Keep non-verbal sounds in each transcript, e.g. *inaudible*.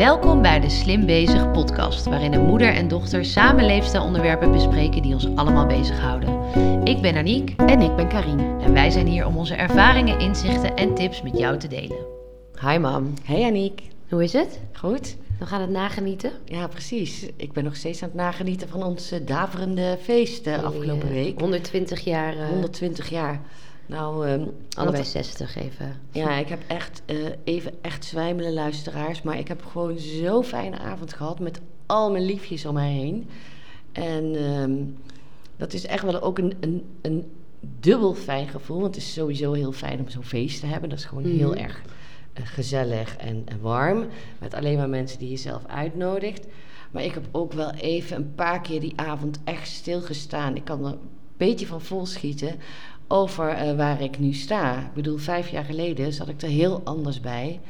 Welkom bij de Slim Bezig podcast, waarin een moeder en dochter samen leefstijlonderwerpen bespreken die ons allemaal bezighouden. Ik ben Aniek En ik ben Karine. en wij zijn hier om onze ervaringen, inzichten en tips met jou te delen. Hi mam, Hey Aniek. hoe is het? Goed? We gaan het nagenieten. Ja, precies. Ik ben nog steeds aan het nagenieten van ons eh, daverende feest de afgelopen Eh, week. 120 jaar, eh, 120 jaar. Nou, ehm, allebei wat- 60 even. ja, ik heb echt eh, even echt zwijmelen luisteraars. Maar ik heb gewoon zo'n fijne avond gehad met al mijn liefjes om mij heen. En ehm, dat is echt wel ook een, een, een dubbel fijn gevoel. Want het is sowieso heel fijn om zo'n feest te hebben. Dat is gewoon Mhm. heel erg eh, gezellig en, en warm. Met alleen maar mensen die je zelf uitnodigt. Maar ik heb ook wel even een paar keer die avond echt stilgestaan. Ik kan er een beetje van vol schieten over eh, waar ik nu sta. Ik bedoel, vijf jaar geleden zat ik er heel anders bij.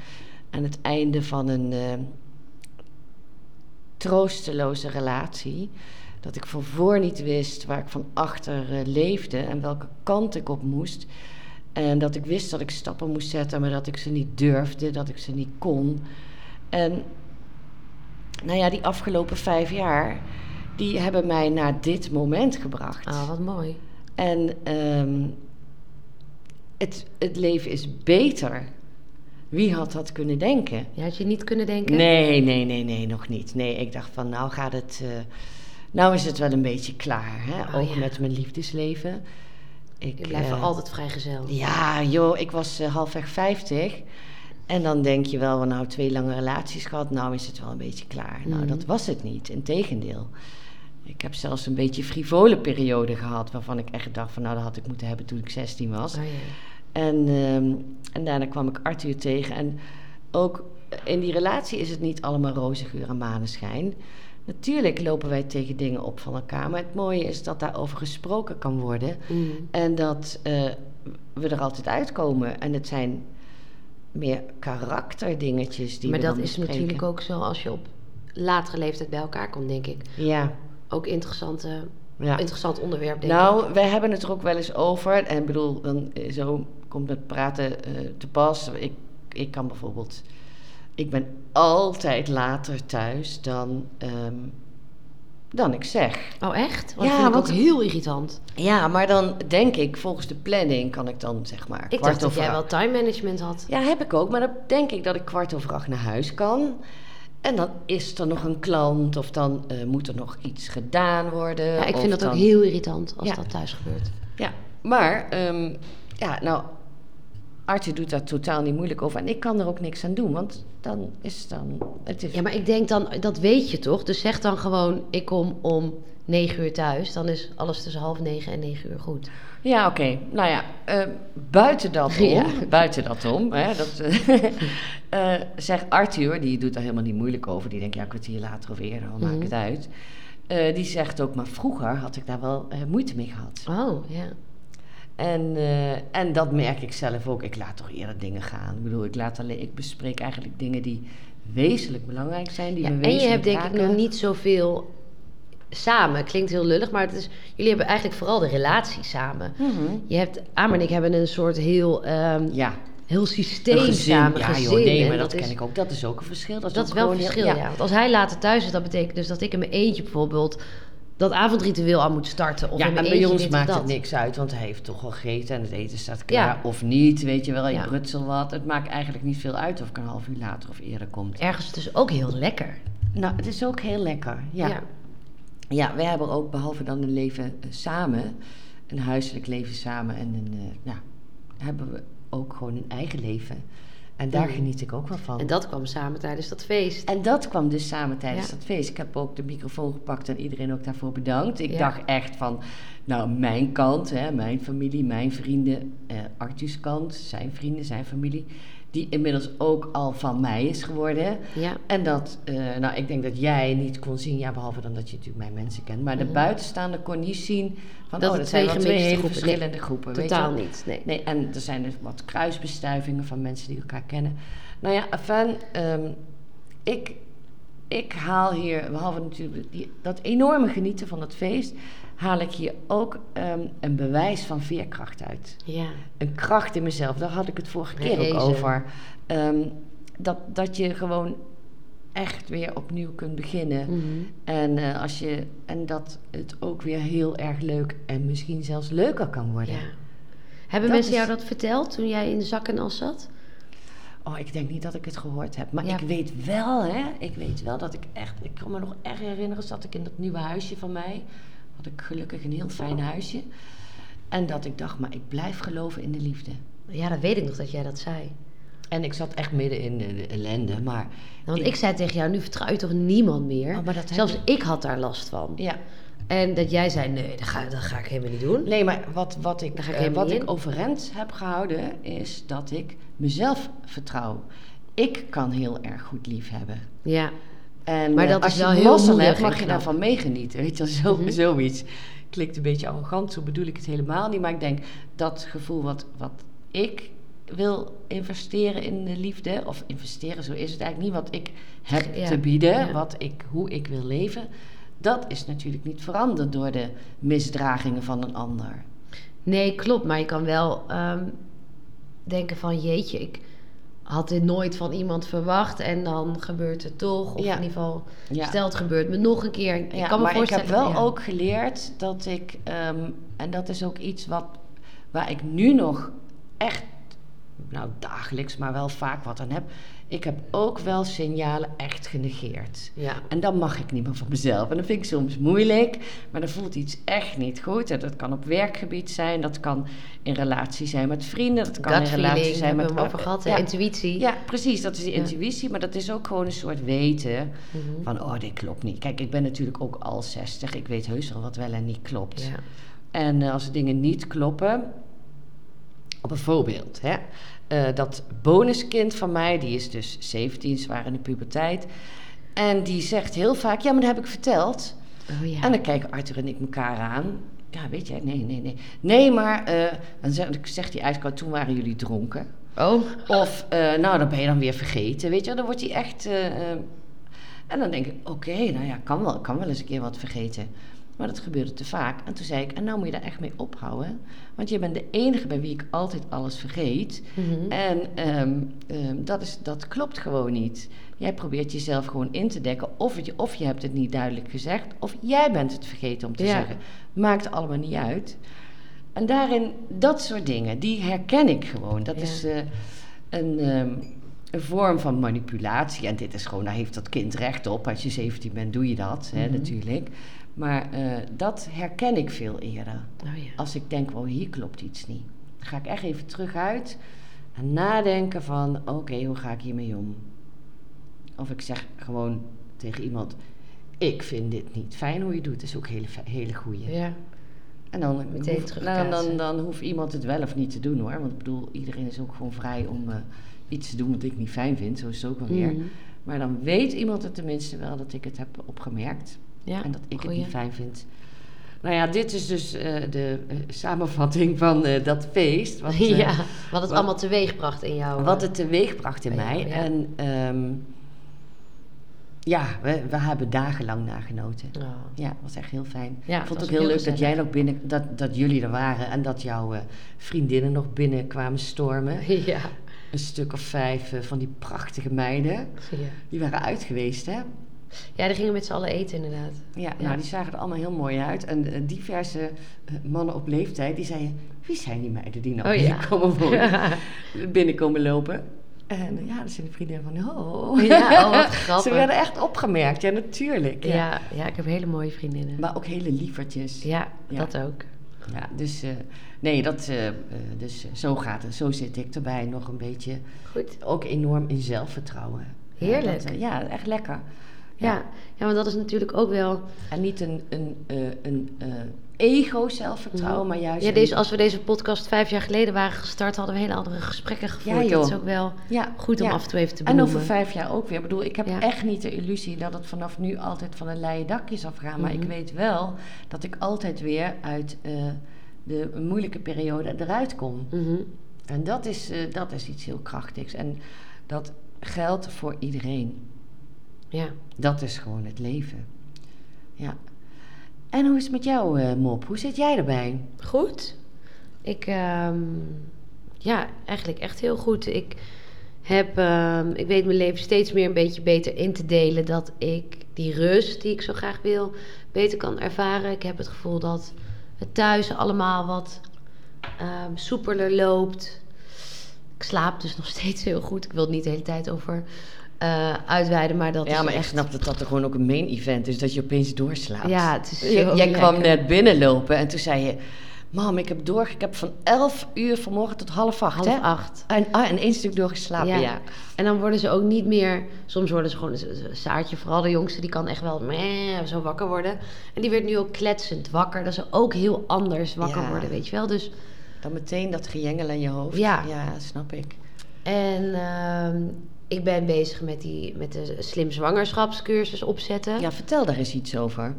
Aan het einde van een eh, troosteloze relatie. Dat ik van voor niet wist waar ik van achter eh, leefde en welke kant ik op moest. En dat ik wist dat ik stappen moest zetten, maar dat ik ze niet durfde, dat ik ze niet kon. En nou ja, die afgelopen vijf jaar, die hebben mij naar dit moment gebracht. Ah, wat mooi. En ehm, het, het leven is beter. Wie had dat kunnen denken? Je had je niet kunnen denken? Nee, nee, nee, nee, nog niet. Nee, ik dacht van nou gaat het. eh, nou is het wel een beetje klaar. Hè? Oh, Ook ja. met mijn liefdesleven. Ik, Je blijft eh, altijd vrijgezel. Ja, joh, ik was eh, halfweg 50. En dan denk je wel, van, nou, twee lange relaties gehad, nou is het wel een beetje klaar. Nou, Mhm. dat was het niet, integendeel. Ik heb zelfs een beetje frivole periode gehad, waarvan ik echt dacht van, nou, dat had ik moeten hebben toen ik 16 was. Oh. En, ehm, en daarna kwam ik Arthur tegen. En ook in die relatie is het niet allemaal roze geur en maneschijn. Natuurlijk lopen wij tegen dingen op van elkaar. Maar het mooie is dat daarover gesproken kan worden. Mhm. En dat eh, we er altijd uitkomen. En het zijn meer karakterdingetjes die maar we dat dan is bespreken. natuurlijk ook zo als je op latere leeftijd bij elkaar komt, denk ik. Ja, Ook interessante, ja. interessant onderwerp, denk ik. Nou, wij hebben het er ook wel eens over. En ik bedoel, dan, eh, zo komt het praten eh, te pas. Ik, ik kan bijvoorbeeld... Ik ben altijd later thuis dan, ehm, dan ik zeg. Oh, echt? Want Ja, dat vind ik ook heel irritant. Ja, maar dan denk ik, volgens de planning kan ik dan zeg maar Ik dacht dat jij acht- wel time management had. Ja, heb ik ook. Maar dan denk ik dat ik kwart over acht naar huis kan. En dan is er nog een klant of dan eh, moet er nog iets gedaan worden. Ja, ik vind dat ook heel irritant als Ja. dat thuis gebeurt. Ja, maar ehm, ja, nou, Arthur doet daar totaal niet moeilijk over. En ik kan er ook niks aan doen, want dan is dan... Het is, Ja, maar ik denk dan, dat weet je toch? Dus zeg dan gewoon, ik kom om negen uur thuis. Dan is alles tussen half negen en negen uur goed. Ja, oké. Nou ja, eh, buiten dat *laughs* om, Ja. buiten dat om, hè, *laughs* dat, eh, eh, zegt Arthur, die doet daar helemaal niet moeilijk over. Die denkt, ja, kwartier later of eerder, dan maakt Mhm. het uit. Eh, die zegt ook, maar vroeger had ik daar wel moeite mee gehad. Oh, ja. En, en dat merk ik zelf ook. Ik laat toch eerder dingen gaan. Ik bedoel, ik, laat alleen, ik bespreek eigenlijk dingen die wezenlijk belangrijk zijn. Die ja me en je hebt denk ik nog niet zoveel samen. Klinkt heel lullig, maar het is, jullie hebben eigenlijk vooral de relatie samen. Mhm. Je hebt, Amer en ik hebben een soort heel, ehm, Ja, heel systeem een gezin. samen, Ja, gezin. joh, nee, maar dat, is- ken ik ook. Dat is ook een verschil. Dat is, Dat is wel een verschil, heel- ja. Want als hij later thuis is, dat betekent dus dat ik in mijn eentje bijvoorbeeld dat avondritueel aan moet starten. Of ja, en bij ons maakt het niks uit, want hij heeft toch al gegeten en het eten staat klaar. Ja. Of niet, weet je wel, je Ja. wat. Het maakt eigenlijk niet veel uit of ik een half uur later of eerder komt. Ergens dus ook heel lekker. Nou, het is ook heel lekker. Ja, ja. wij hebben ook, behalve dan een leven eh, samen, een huiselijk leven samen en een, eh, ja, hebben we ook gewoon een eigen leven. En daar Mhm. geniet ik ook wel van. En dat kwam samen tijdens dat feest. En dat kwam dus samen tijdens Ja. dat feest. Ik heb ook de microfoon gepakt en iedereen ook daarvoor bedankt. Ik Ja. dacht echt van, nou, mijn kant, hè, mijn familie, mijn vrienden, eh, Arthur's kant, zijn vrienden, zijn familie, die inmiddels ook al van mij is geworden. Ja. En dat, eh, nou, ik denk dat jij niet kon zien, ja, behalve dan dat je natuurlijk mijn mensen kent, maar de Mhm. buitenstaande kon niet zien van, Dat oh, het dat zijn wel twee hele groepen- verschillende groepen. weet je Totaal niet, nee. Nee, en er zijn dus wat kruisbestuivingen van mensen die elkaar kennen. Nou ja, enfin, ehm, ik, ik haal hier, behalve natuurlijk die, dat enorme genieten van het feest, haal ik hier ook ehm, een bewijs van veerkracht uit. Ja. Een kracht in mezelf, daar had ik het vorige keer Rezen. ook over. Ehm, dat, dat je gewoon echt weer opnieuw kunt beginnen. Mhm. En, eh, als je, en dat het ook weer heel erg leuk en misschien zelfs leuker kan worden. Ja. Hebben Dat mensen is- jou dat verteld toen jij in de zak en as zat? Oh, ik denk niet dat ik het gehoord heb. Maar Ja. ik weet wel, hè. Ik weet wel dat ik echt... Ik kan me nog erg herinneren, zat ik in dat nieuwe huisje van mij. Had ik gelukkig een heel fijn huisje. En dat ik dacht, maar ik blijf geloven in de liefde. Ja, dat weet ik nog dat jij dat zei. En ik zat echt midden in de ellende, maar... Want ik zei tegen jou, nu vertrouw je toch niemand meer? Oh, maar dat Zelfs ik- ik had daar last van. Ja, En dat jij zei, nee, dat ga, dat ga ik helemaal niet doen. Nee, maar wat, wat, ik, eh, wat ik in. overeind heb gehouden is dat ik mezelf vertrouw. Ik kan heel erg goed lief hebben. Ja, En Maar eh, dat als is je wel heel hebt, mag je daarvan meegenieten. Weet je, zo, Mhm. zoiets. Klinkt een beetje arrogant, zo bedoel ik het helemaal niet. Maar ik denk dat gevoel wat, wat ik wil investeren in de liefde, of investeren, zo is het eigenlijk niet wat ik heb Ja, te bieden, ja. wat ik, hoe ik wil leven. Dat is natuurlijk niet veranderd door de misdragingen van een ander. nee, klopt. Maar je kan wel ehm, denken van, jeetje, ik had dit nooit van iemand verwacht. En dan gebeurt het toch. Of Ja. in ieder geval, Ja. stel het gebeurt me nog een keer. Ik Ja, kan me maar ik voorstellen. heb wel ook geleerd dat ik, ehm, en dat is ook iets wat, waar ik nu nog echt, nou dagelijks, maar wel vaak wat aan heb. Ik heb ook wel signalen echt genegeerd. Ja. En dat mag ik niet meer van mezelf. En dat vind ik soms moeilijk, maar dan voelt iets echt niet goed. En dat kan op werkgebied zijn, dat kan in relatie zijn met vrienden, dat kan in relatie zijn met over gehad. Ja, Intuïtie. ja, precies, dat is die Ja. intuïtie, maar dat is ook gewoon een soort weten Mhm. van, oh, dit klopt niet. Kijk, ik ben natuurlijk ook al 60, ik weet heus wel wat wel en niet klopt. Ja. En eh, als dingen niet kloppen, op een voorbeeld, hè. eh, dat bonuskind van mij, die is dus 17, zwaar in de puberteit. En die zegt heel vaak, ja, maar dat heb ik verteld. Oh ja. En dan kijken Arthur en ik elkaar aan. Ja, weet jij, nee, nee, nee. Nee, maar, eh, dan zegt, zegt hij uitkoud, toen waren jullie dronken. Oh. Of, eh, nou, dan ben je dan weer vergeten, weet je. Dan wordt hij echt... en dan denk ik, oké, nou ja, kan wel, kan wel eens een keer wat vergeten. Maar dat gebeurde te vaak. En toen zei ik, en nou moet je daar echt mee ophouden. Want je bent de enige bij wie ik altijd alles vergeet. Mhm. En ehm, ehm, dat, is, dat klopt gewoon niet. Jij probeert jezelf gewoon in te dekken. Of, het, of je hebt het niet duidelijk gezegd. Of jij bent het vergeten om te Ja. zeggen. Maakt allemaal niet uit. En daarin, dat soort dingen, die herken ik gewoon. Dat Ja. is eh, een, ehm, een vorm van manipulatie. En dit is gewoon, daar heeft dat kind recht op. Als je 17 bent, doe je dat, hè, Mhm. natuurlijk. Maar eh, dat herken ik veel eerder. Oh ja. Als ik denk, oh, hier klopt iets niet. Dan ga ik echt even terug uit en nadenken van, oké, hoe ga ik hiermee om? Of ik zeg gewoon tegen iemand, ik vind dit niet fijn hoe je doet. Dat is ook een hele, hele goeie. Ja. En dan, Meteen hoef- terugkaatsen. dan, dan, dan hoeft iemand het wel of niet te doen hoor. Want ik bedoel, iedereen is ook gewoon vrij om eh, iets te doen wat ik niet fijn vind. Zo is het ook wel weer. Mhm. Maar dan weet iemand het tenminste wel dat ik het heb opgemerkt. Ja. En dat ik het niet fijn vind. Nou ja, dit is dus eh, de eh, samenvatting van eh, dat feest. Wat, *laughs* ja, wat het wat- allemaal teweegbracht in jou. wat het teweegbracht in mij. jou, ja. En ehm, ja, we, we hebben dagenlang nagenoten. Oh. Ja, was echt heel fijn. Ja, ik vond het ook heel leuk dat jij nog binnen, dat, dat jullie er waren en dat jouw vriendinnen nog binnen kwamen stormen. *laughs* Ja. Een stuk of vijf van die prachtige meiden. ja. Die waren uit geweest, hè? Ja, die gingen met z'n allen eten inderdaad. Ja, Ja. nou, die zagen er allemaal heel mooi uit. En eh, diverse eh, mannen op leeftijd, die zeiden... Wie zijn die meiden die nou Oh, ja. binnenkomen wonen? *laughs* binnenkomen lopen? En eh, ja, dat zijn de vrienden van... Oh. Ja, oh, wat *laughs* grappig. Ze werden echt opgemerkt, ja, natuurlijk. Ja. Ja. Ja, ik heb hele mooie vriendinnen. Maar ook hele lievertjes. ja, Ja. dat ook. Ja, dus, nee, dat, dus zo gaat het. Zo zit ik erbij. Nog een beetje, Goed. ook enorm in zelfvertrouwen. Heerlijk. Ja, dat, ja echt lekker. Ja. ja, want dat is natuurlijk ook wel... En niet een, een, eh, een eh, ego-zelfvertrouwen, maar juist... Mhm. Ja, een- deze, als we deze podcast vijf jaar geleden waren gestart, hadden we hele andere gesprekken gevoerd. Ja. Dat is ook wel ja, goed om ja. af en toe even te En benoemen. over vijf jaar ook weer. Ik bedoel, ik heb echt niet de illusie dat het vanaf nu altijd van een leien dakje zal gaan. Maar Mhm. ik weet wel dat ik altijd weer uit eh, de moeilijke periode eruit kom. Mhm. En dat is, dat is iets heel krachtigs. En dat geldt voor iedereen. Ja. Dat is gewoon het leven. Ja. En hoe is het met jou, eh, Mop? Hoe zit jij erbij? Goed. Ik, ehm, ja, eigenlijk echt heel goed. Ik heb, ehm, ik weet mijn leven steeds meer een beetje beter in te delen. Dat ik die rust die ik zo graag wil, beter kan ervaren. Ik heb het gevoel dat het thuis allemaal wat um, soepeler loopt. Ik slaap dus nog *laughs* steeds heel goed. Ik wil het niet de hele tijd over uh, uitweiden, maar dat ja, is maar echt... ik snap dat dat er gewoon ook een main event is, dat je opeens doorslaapt. Ja, het is zo Jij kwam net binnenlopen en toen zei je... Mam, ik heb door, ik heb van 11 uur vanmorgen tot half acht, Half hè? acht. En, ah, en één stuk doorgeslapen, ja. Ja. En dan worden ze ook niet meer... Soms worden ze gewoon... een Saartje, vooral de jongste, die kan echt wel meh, zo wakker worden. En die werd nu ook kletsend wakker. Dat is ook heel anders wakker Ja. worden, weet je wel. Dus, Dan meteen dat gejengel in je hoofd. Ja. Ja, snap ik. en ehm, ik ben bezig met, die, met de slim zwangerschapscursus opzetten. Ja, vertel daar eens iets over.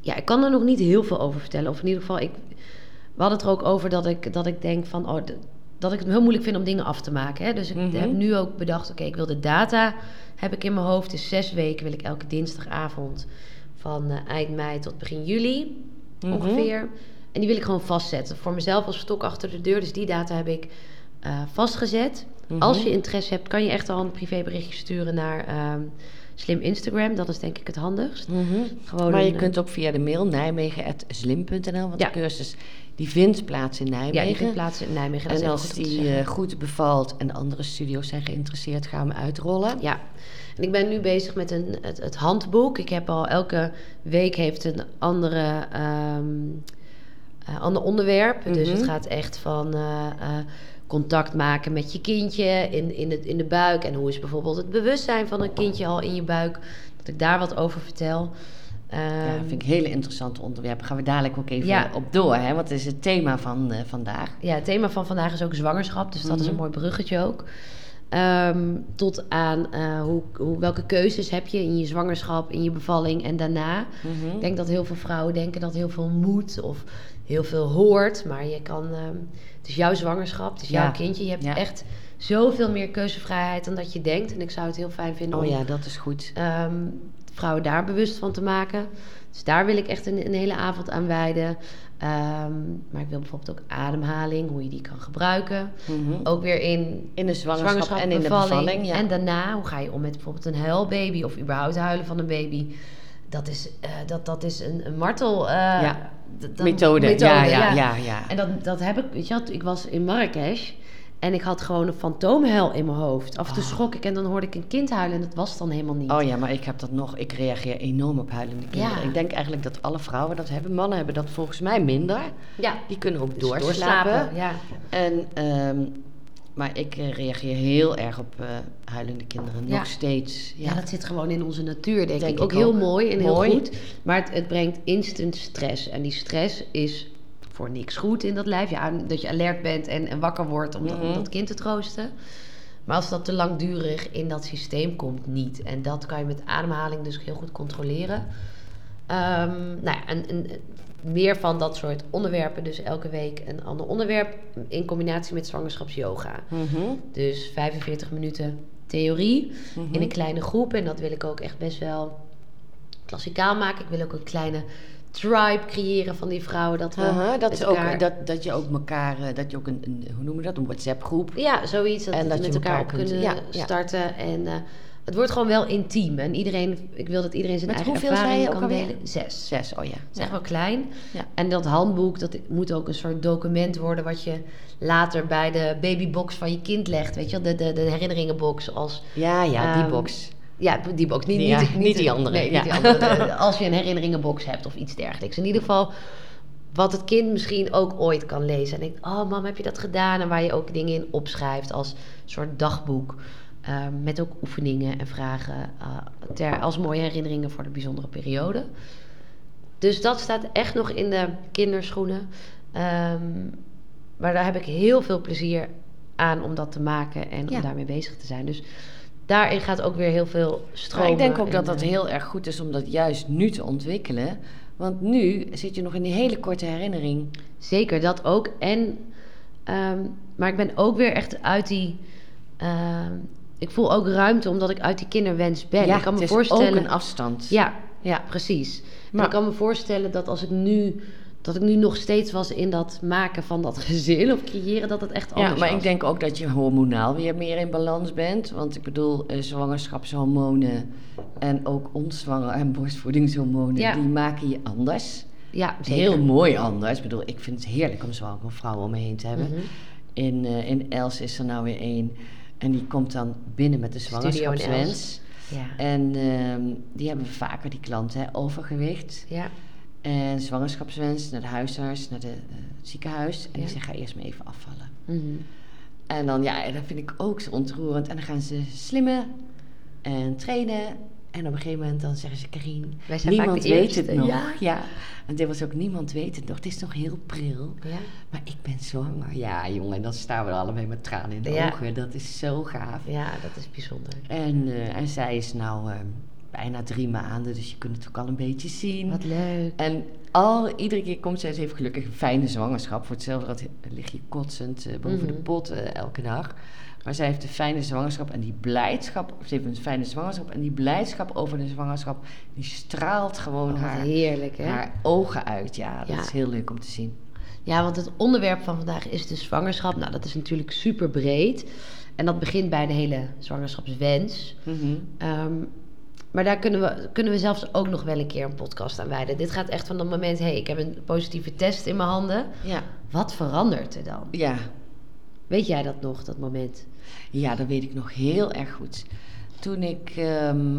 Ja, ik kan er nog niet heel veel over vertellen. Of in ieder geval, ik, we hadden het er ook over dat ik, dat ik denk van... Oh, dat ik het heel moeilijk vind om dingen af te maken. Hè? Dus ik Mhm. heb nu ook bedacht, oké, ik wil de data... heb ik in mijn hoofd. Dus zes weken wil ik elke dinsdagavond... van eh, eind mei tot begin juli Mhm. ongeveer. En die wil ik gewoon vastzetten. Voor mezelf als stok achter de deur. Dus die data heb ik eh, vastgezet. Mhm. Als je interesse hebt, kan je echt al een privéberichtje sturen naar... ehm, Slim Instagram, dat is denk ik het handigst. Mhm. Gewoon maar je een, eh, kunt ook via de mail nijmegen.slim.nl, want Ja. de cursus die vindt plaats in Ja, Nijmegen. die vindt plaats in Nijmegen. En als die eh, goed bevalt en de andere studio's zijn geïnteresseerd, gaan we uitrollen. Ja, en ik ben nu bezig met een, het, het handboek. Ik heb al elke week heeft een andere, ehm, eh, ander onderwerp. Dus Mhm. het gaat echt van contact maken met je kindje in, in, het, in de buik. En hoe is bijvoorbeeld het bewustzijn van een kindje al in je buik. Dat ik daar wat over vertel. Ja, Ehm, vind ik hele interessante onderwerpen. Gaan we dadelijk ook even Ja. op door, hè? het is het thema van eh, vandaag. Ja, het thema van vandaag is ook zwangerschap, dus dat is een Mhm. mooi bruggetje ook. Ehm, tot aan eh, hoe, hoe, welke keuzes heb je in je zwangerschap, in je bevalling en daarna. Mhm. Ik denk dat heel veel vrouwen denken dat heel veel moet of heel veel hoort. Maar je kan, ehm, het is jouw zwangerschap, het is Ja. jouw kindje. Je hebt Ja. echt zoveel meer keuzevrijheid dan dat je denkt. En ik zou het heel fijn vinden Oh om ja, dat is goed. ehm, vrouwen daar bewust van te maken. Dus daar wil ik echt een, een hele avond aan wijden. Ehm, maar ik wil bijvoorbeeld ook ademhaling, hoe je die kan gebruiken. Mhm. Ook weer in In de zwangerschap, en in de bevalling. Ja. En daarna, hoe ga je om met bijvoorbeeld een huilbaby of überhaupt huilen van een baby? Dat is, eh, dat, dat is een, een martel. eh, Ja. methode. Ja, ja, ja, ja. En dat, dat heb ik, weet je wat, ik was in Marrakesh en ik had gewoon een fantoomhuil in mijn hoofd. Af en toe Oh. schrok ik en dan hoorde ik een kind huilen en dat was dan helemaal niet. Oh ja, maar ik heb dat nog. Ik reageer enorm op huilende kinderen. Ja. Ik denk eigenlijk dat alle vrouwen dat hebben. Mannen hebben dat volgens mij minder. Ja, Die kunnen ook dus doorslapen. Ja. En, ehm, maar ik eh, reageer heel erg op eh, huilende kinderen. Ja. Nog steeds. Ja. dat zit gewoon in onze natuur, denk, Denk ik. Ook ik heel ook. mooi en Mooi. heel goed. Maar het, het brengt instant stress. En die stress is voor niks goed in dat lijf. Ja, dat je alert bent en, en wakker wordt om, dat- om Mhm. dat kind te troosten. Maar als dat te langdurig in dat systeem komt, niet. En dat kan je met ademhaling dus heel goed controleren. Ehm, nou ja, en, en, meer van dat soort onderwerpen. Dus elke week een ander onderwerp in combinatie met zwangerschapsyoga. Mhm. Dus 45 minuten theorie Mhm. in een kleine groep. En dat wil ik ook echt best wel klassikaal maken. Ik wil ook een kleine tribe creëren van die vrouwen. Dat we dat, met is ook, dat, dat je ook elkaar, eh, dat je ook een, een hoe noemen we dat, een WhatsApp groep. Ja, zoiets. Dat, En dat met je elkaar, elkaar op kunt- kunnen ja, ja. starten. En eh, het wordt gewoon wel intiem. En iedereen, ik wil dat iedereen zijn Met eigen hoeveel ervaring kan alweer? delen. Zes. Zes, oh ja. Het is echt wel klein. Ja. En dat handboek, dat moet ook een soort document worden... wat je later bij de babybox van je kind legt. Weet je wel, de, de, de herinneringenbox als... Ja, ja, die Ehm, box. Ja, die box. Niet, Ja, niet, niet die andere, Nee, ja. niet die andere. Als je een herinneringenbox hebt of iets dergelijks. In ieder geval wat het kind misschien ook ooit kan lezen. En denkt, oh mam, heb je dat gedaan? En waar je ook dingen in opschrijft als soort dagboek. Ehm, met ook oefeningen en vragen eh, ter, als mooie herinneringen voor de bijzondere periode. Dus dat staat echt nog in de kinderschoenen. Ehm, maar daar heb ik heel veel plezier aan om dat te maken en Ja. om daarmee bezig te zijn. Dus daarin gaat ook weer heel veel stromen. Maar ik denk ook dat dat eh, heel erg goed is om dat juist nu te ontwikkelen. Want nu zit je nog in die hele korte herinnering. Zeker, dat ook. En, ehm, maar ik ben ook weer echt uit die... ik voel ook ruimte omdat ik uit die kinderwens ben. ja, ik kan me het is voorstellen... ook een afstand. Ja, ja. precies. En Maar- ik kan me voorstellen dat als ik nu dat ik nu nog steeds was in dat maken van dat *laughs* gezin of creëren, dat het echt anders Ja, maar was. ik denk ook dat je hormonaal weer meer in balans bent. Want ik bedoel, eh, zwangerschapshormonen en ook ontzwanger- en borstvoedingshormonen, Ja. die maken je anders. Ja, zeker. Heel mooi anders. Ik bedoel, ik vind het heerlijk om zwangere vrouwen om me heen te hebben. Mhm. In, eh, in Els is er nou weer één. En die komt dan binnen met de zwangerschapswens. Ja. En ehm, die hebben vaker, die klanten, hè, overgewicht. ja. En zwangerschapswens naar de huisarts, naar de, het ziekenhuis. En Ja. die zeggen, ga eerst maar even afvallen. Mhm. En dan, ja, dat vind ik ook zo ontroerend. En dan gaan ze slimmen en trainen. En op een gegeven moment dan zeggen ze, Karine, Wij zijn vaak niemand de weet eerste, het nog. ja. Ja. En dit was ook, niemand weet het nog. Het is nog heel pril. Ja. Maar ik ben zwanger. Ja, jongen, en dan staan we er allebei met tranen in de Ja. ogen. Dat is zo gaaf. ja, dat is bijzonder. En, eh, en zij is nou eh, bijna drie maanden, dus je kunt het ook al een beetje zien. Wat leuk. En al, iedere keer komt zij, ze heeft gelukkig een fijne zwangerschap. Voor hetzelfde dat lig je kotsend eh, boven de Mhm. pot eh, elke dag. Maar zij heeft een fijne zwangerschap en die blijdschap, ze heeft een fijne zwangerschap en die blijdschap over de zwangerschap, die straalt gewoon Oh, haar, heerlijk, hè? haar ogen uit. Ja, dat Ja. is heel leuk om te zien. Ja, want het onderwerp van vandaag is de zwangerschap. Nou, dat is natuurlijk super breed. En dat begint bij de hele zwangerschapswens. Mhm. Ehm, maar daar kunnen we, kunnen we zelfs ook nog wel een keer een podcast aan wijden. Dit gaat echt van het moment, hé, hey, ik heb een positieve test in mijn handen. Ja, Wat verandert er dan? ja, Weet jij dat nog, dat moment? Ja, dat weet ik nog heel erg goed. Toen ik. ehm,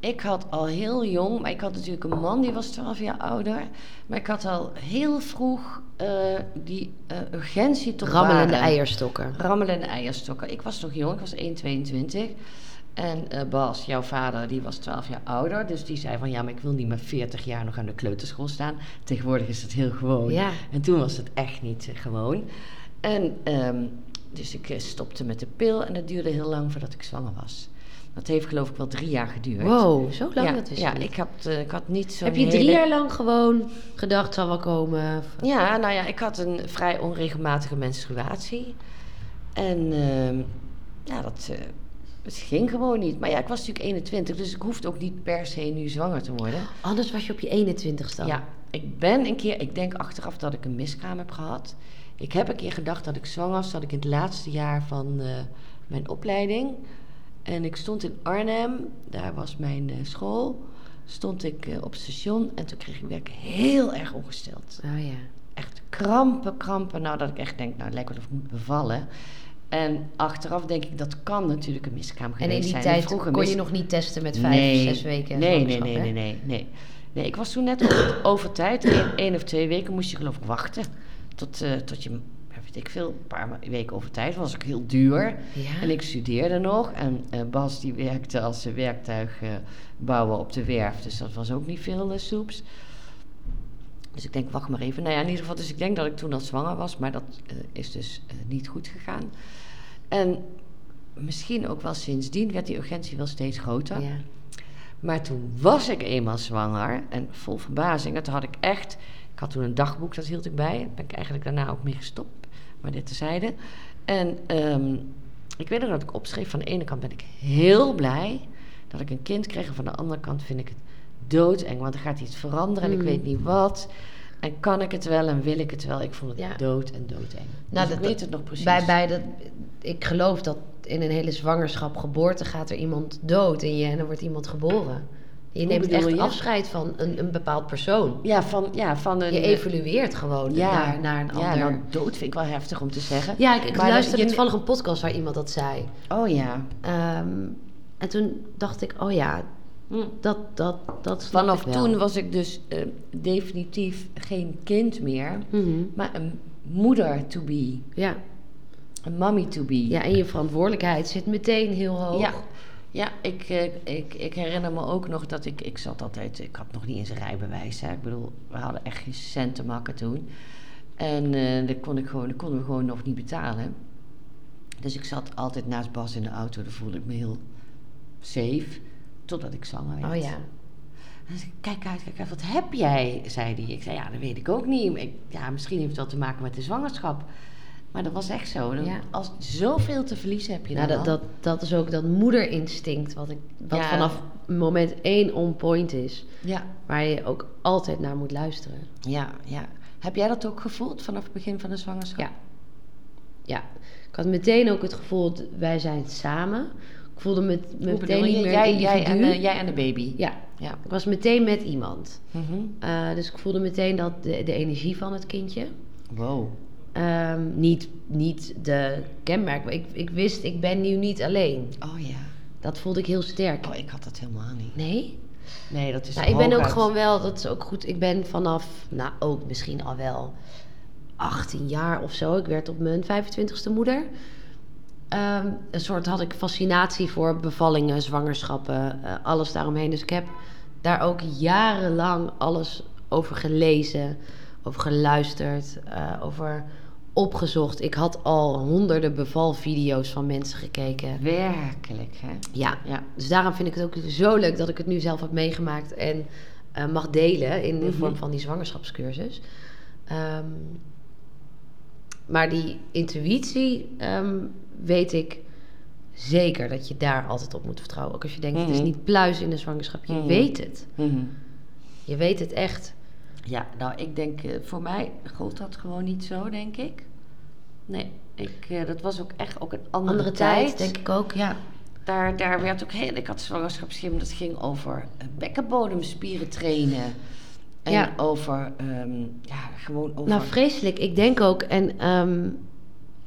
ik had al heel jong, maar ik had natuurlijk een man die was 12 jaar ouder. Maar ik had al heel vroeg eh, die eh, urgentie tot Rammelende baren. eierstokken. Rammelende eierstokken. Ik was nog jong, ik was 1,22. En eh, Bas, jouw vader, die was 12 jaar ouder. Dus die zei van ja, maar ik wil niet met 40 jaar nog aan de kleuterschool staan. Tegenwoordig is dat heel gewoon. Ja. En toen was het echt niet gewoon. En ehm, dus ik eh, stopte met de pil en het duurde heel lang voordat ik zwanger was. Dat heeft geloof ik wel drie jaar geduurd. Wow, zo lang ja, dat wist ja ik had, eh, ik had niet zo Heb je drie jaar lang gewoon gedacht, zal wel komen? Of- Ja, nou ja, ik had een vrij onregelmatige menstruatie. En ehm, ja, dat, eh, het ging gewoon niet. Maar ja, ik was natuurlijk 21, dus ik hoefde ook niet per se nu zwanger te worden. Anders was je op je 21ste al. Ja, ik ben een keer, ik denk achteraf dat ik een miskraam heb gehad. Ik heb een keer gedacht dat ik zwanger was, dat ik in het laatste jaar van eh, mijn opleiding. En ik stond in Arnhem, daar was mijn eh, school. Stond ik eh, op het station en toen kreeg ik werk heel erg ongesteld. Oh ja. Echt krampen, krampen. Nou, dat ik echt denk, nou, lijkt wel of ik moet bevallen. En achteraf denk ik, dat kan natuurlijk een miskraam En geweest in die zijn. tijd Vroeger kon je nog niet testen met vijf, nee, zes weken Nee, nee, nee, hè? nee, nee, nee. Nee, ik was toen net over, tijd. Eén één of twee weken moest je geloof ik wachten. Tot, eh, tot je, weet ik veel, een paar weken over tijd. was ook heel duur. Ja. En ik studeerde nog. En eh, Bas die werkte als werktuigbouwer op de werf. Dus dat was ook niet veel uh, soeps. Dus ik denk, wacht maar even. Nou ja, in ieder geval, dus ik denk dat ik toen al zwanger was. Maar dat is dus niet goed gegaan. En misschien ook wel sindsdien werd die urgentie wel steeds groter. Ja. Maar toen was ik eenmaal zwanger. En vol verbazing. Dat had ik echt... Ik had toen een dagboek, dat hield ik bij. Daar ben ik eigenlijk daarna ook mee gestopt. Maar dit tezijde. En um, ik weet nog dat ik opschreef. Van de ene kant ben ik heel blij dat ik een kind kreeg. En van de andere kant vind ik het doodeng. Want er gaat iets veranderen en Mm. ik weet niet wat. En kan ik het wel en wil ik het wel? Ik vond het Ja. dood en doodeng. Nou, dus ik dat- weet het nog precies. Bij, bij dat, ik geloof dat in een hele zwangerschap, geboorte gaat er iemand dood in je en er wordt iemand geboren. Je neemt echt je? afscheid van een, een bepaald persoon. Ja, van, ja, van een... Je eh, evolueert gewoon naar, naar een ja, ander. nou, dood vind ik wel heftig om te zeggen. Ja, ik, ik Maar luisterde je- toevallig een podcast waar iemand dat zei. Oh ja. Ehm, en toen dacht ik, oh ja, Hm. dat, dat, dat Vanaf toen was ik dus eh, definitief geen kind meer, Mhm. maar een moeder to be, Ja. een mommy to be. ja, en je verantwoordelijkheid zit meteen heel hoog. Ja, ja ik, eh, ik, ik herinner me ook nog dat ik, ik zat altijd, ik had nog niet eens een rijbewijs. Hè. Ik bedoel, we hadden echt geen cent te makken toen. En eh dat, kon ik gewoon, dat konden we gewoon nog niet betalen. Dus ik zat altijd naast Bas in de auto, daar voelde ik me heel safe, totdat ik zwanger werd. Oh ja. En zei kijk uit, kijk uit, wat heb jij? zei hij. Ik zei, ja, dat weet ik ook niet. Ik, ja, misschien heeft het wel te maken met de zwangerschap. Maar dat was echt zo. Ja. Als zoveel te verliezen heb je Nou, dan dat, dat, dat is ook dat moederinstinct, wat, ik, wat Ja. vanaf moment één on point is. Ja, Waar je ook altijd naar moet luisteren. ja, ja. Heb jij dat ook gevoeld vanaf het begin van de zwangerschap? Ja. Ja, ik had meteen ook het gevoel, dat wij zijn samen. Ik voelde me, meteen niet meer Jij, en, jij en de baby? Ja, Ja. ik was meteen met iemand. Mhm. Eh, dus ik voelde meteen dat de, de energie van het kindje. Wow. Ehm, niet, niet de kenmerk. Ik, ik wist, ik ben nu niet alleen. Oh ja. Dat voelde ik heel sterk. Oh, ik had dat helemaal niet. Nee? Nee, dat is Nou, ik ben ook gewoon wel, dat is ook goed. Ik ben vanaf, nou ook misschien al wel 18 jaar of zo. Ik werd op mijn 25ste moeder. Ehm, een soort had ik fascinatie voor bevallingen, zwangerschappen, eh, alles daaromheen. Dus ik heb daar ook jarenlang alles over gelezen, over geluisterd, eh, over opgezocht. Ik had al honderden bevalvideo's van mensen gekeken. Werkelijk, hè? Ja, Ja. dus daarom vind ik het ook zo leuk dat ik het nu zelf heb meegemaakt en eh, mag delen in de Mhm. vorm van die zwangerschapscursus. Ehm, maar die intuïtie ehm, weet ik zeker dat je daar altijd op moet vertrouwen. Ook als je denkt, het is Mhm. niet pluis in de zwangerschap. Je Mhm. weet het. Je weet het echt. Ja, nou, ik denk, eh, voor mij gold dat gewoon niet zo, denk ik. Nee, ik, eh, dat was ook echt ook een andere, Andere tijd, denk ik ook. Ja. Daar, daar werd ook heel... Ik had zwangerschapsschim, dat ging over eh, bekkenbodemspieren trainen. En Ja. over, ehm, ja, gewoon over... Nou, vreselijk. Ik denk ook, en ehm,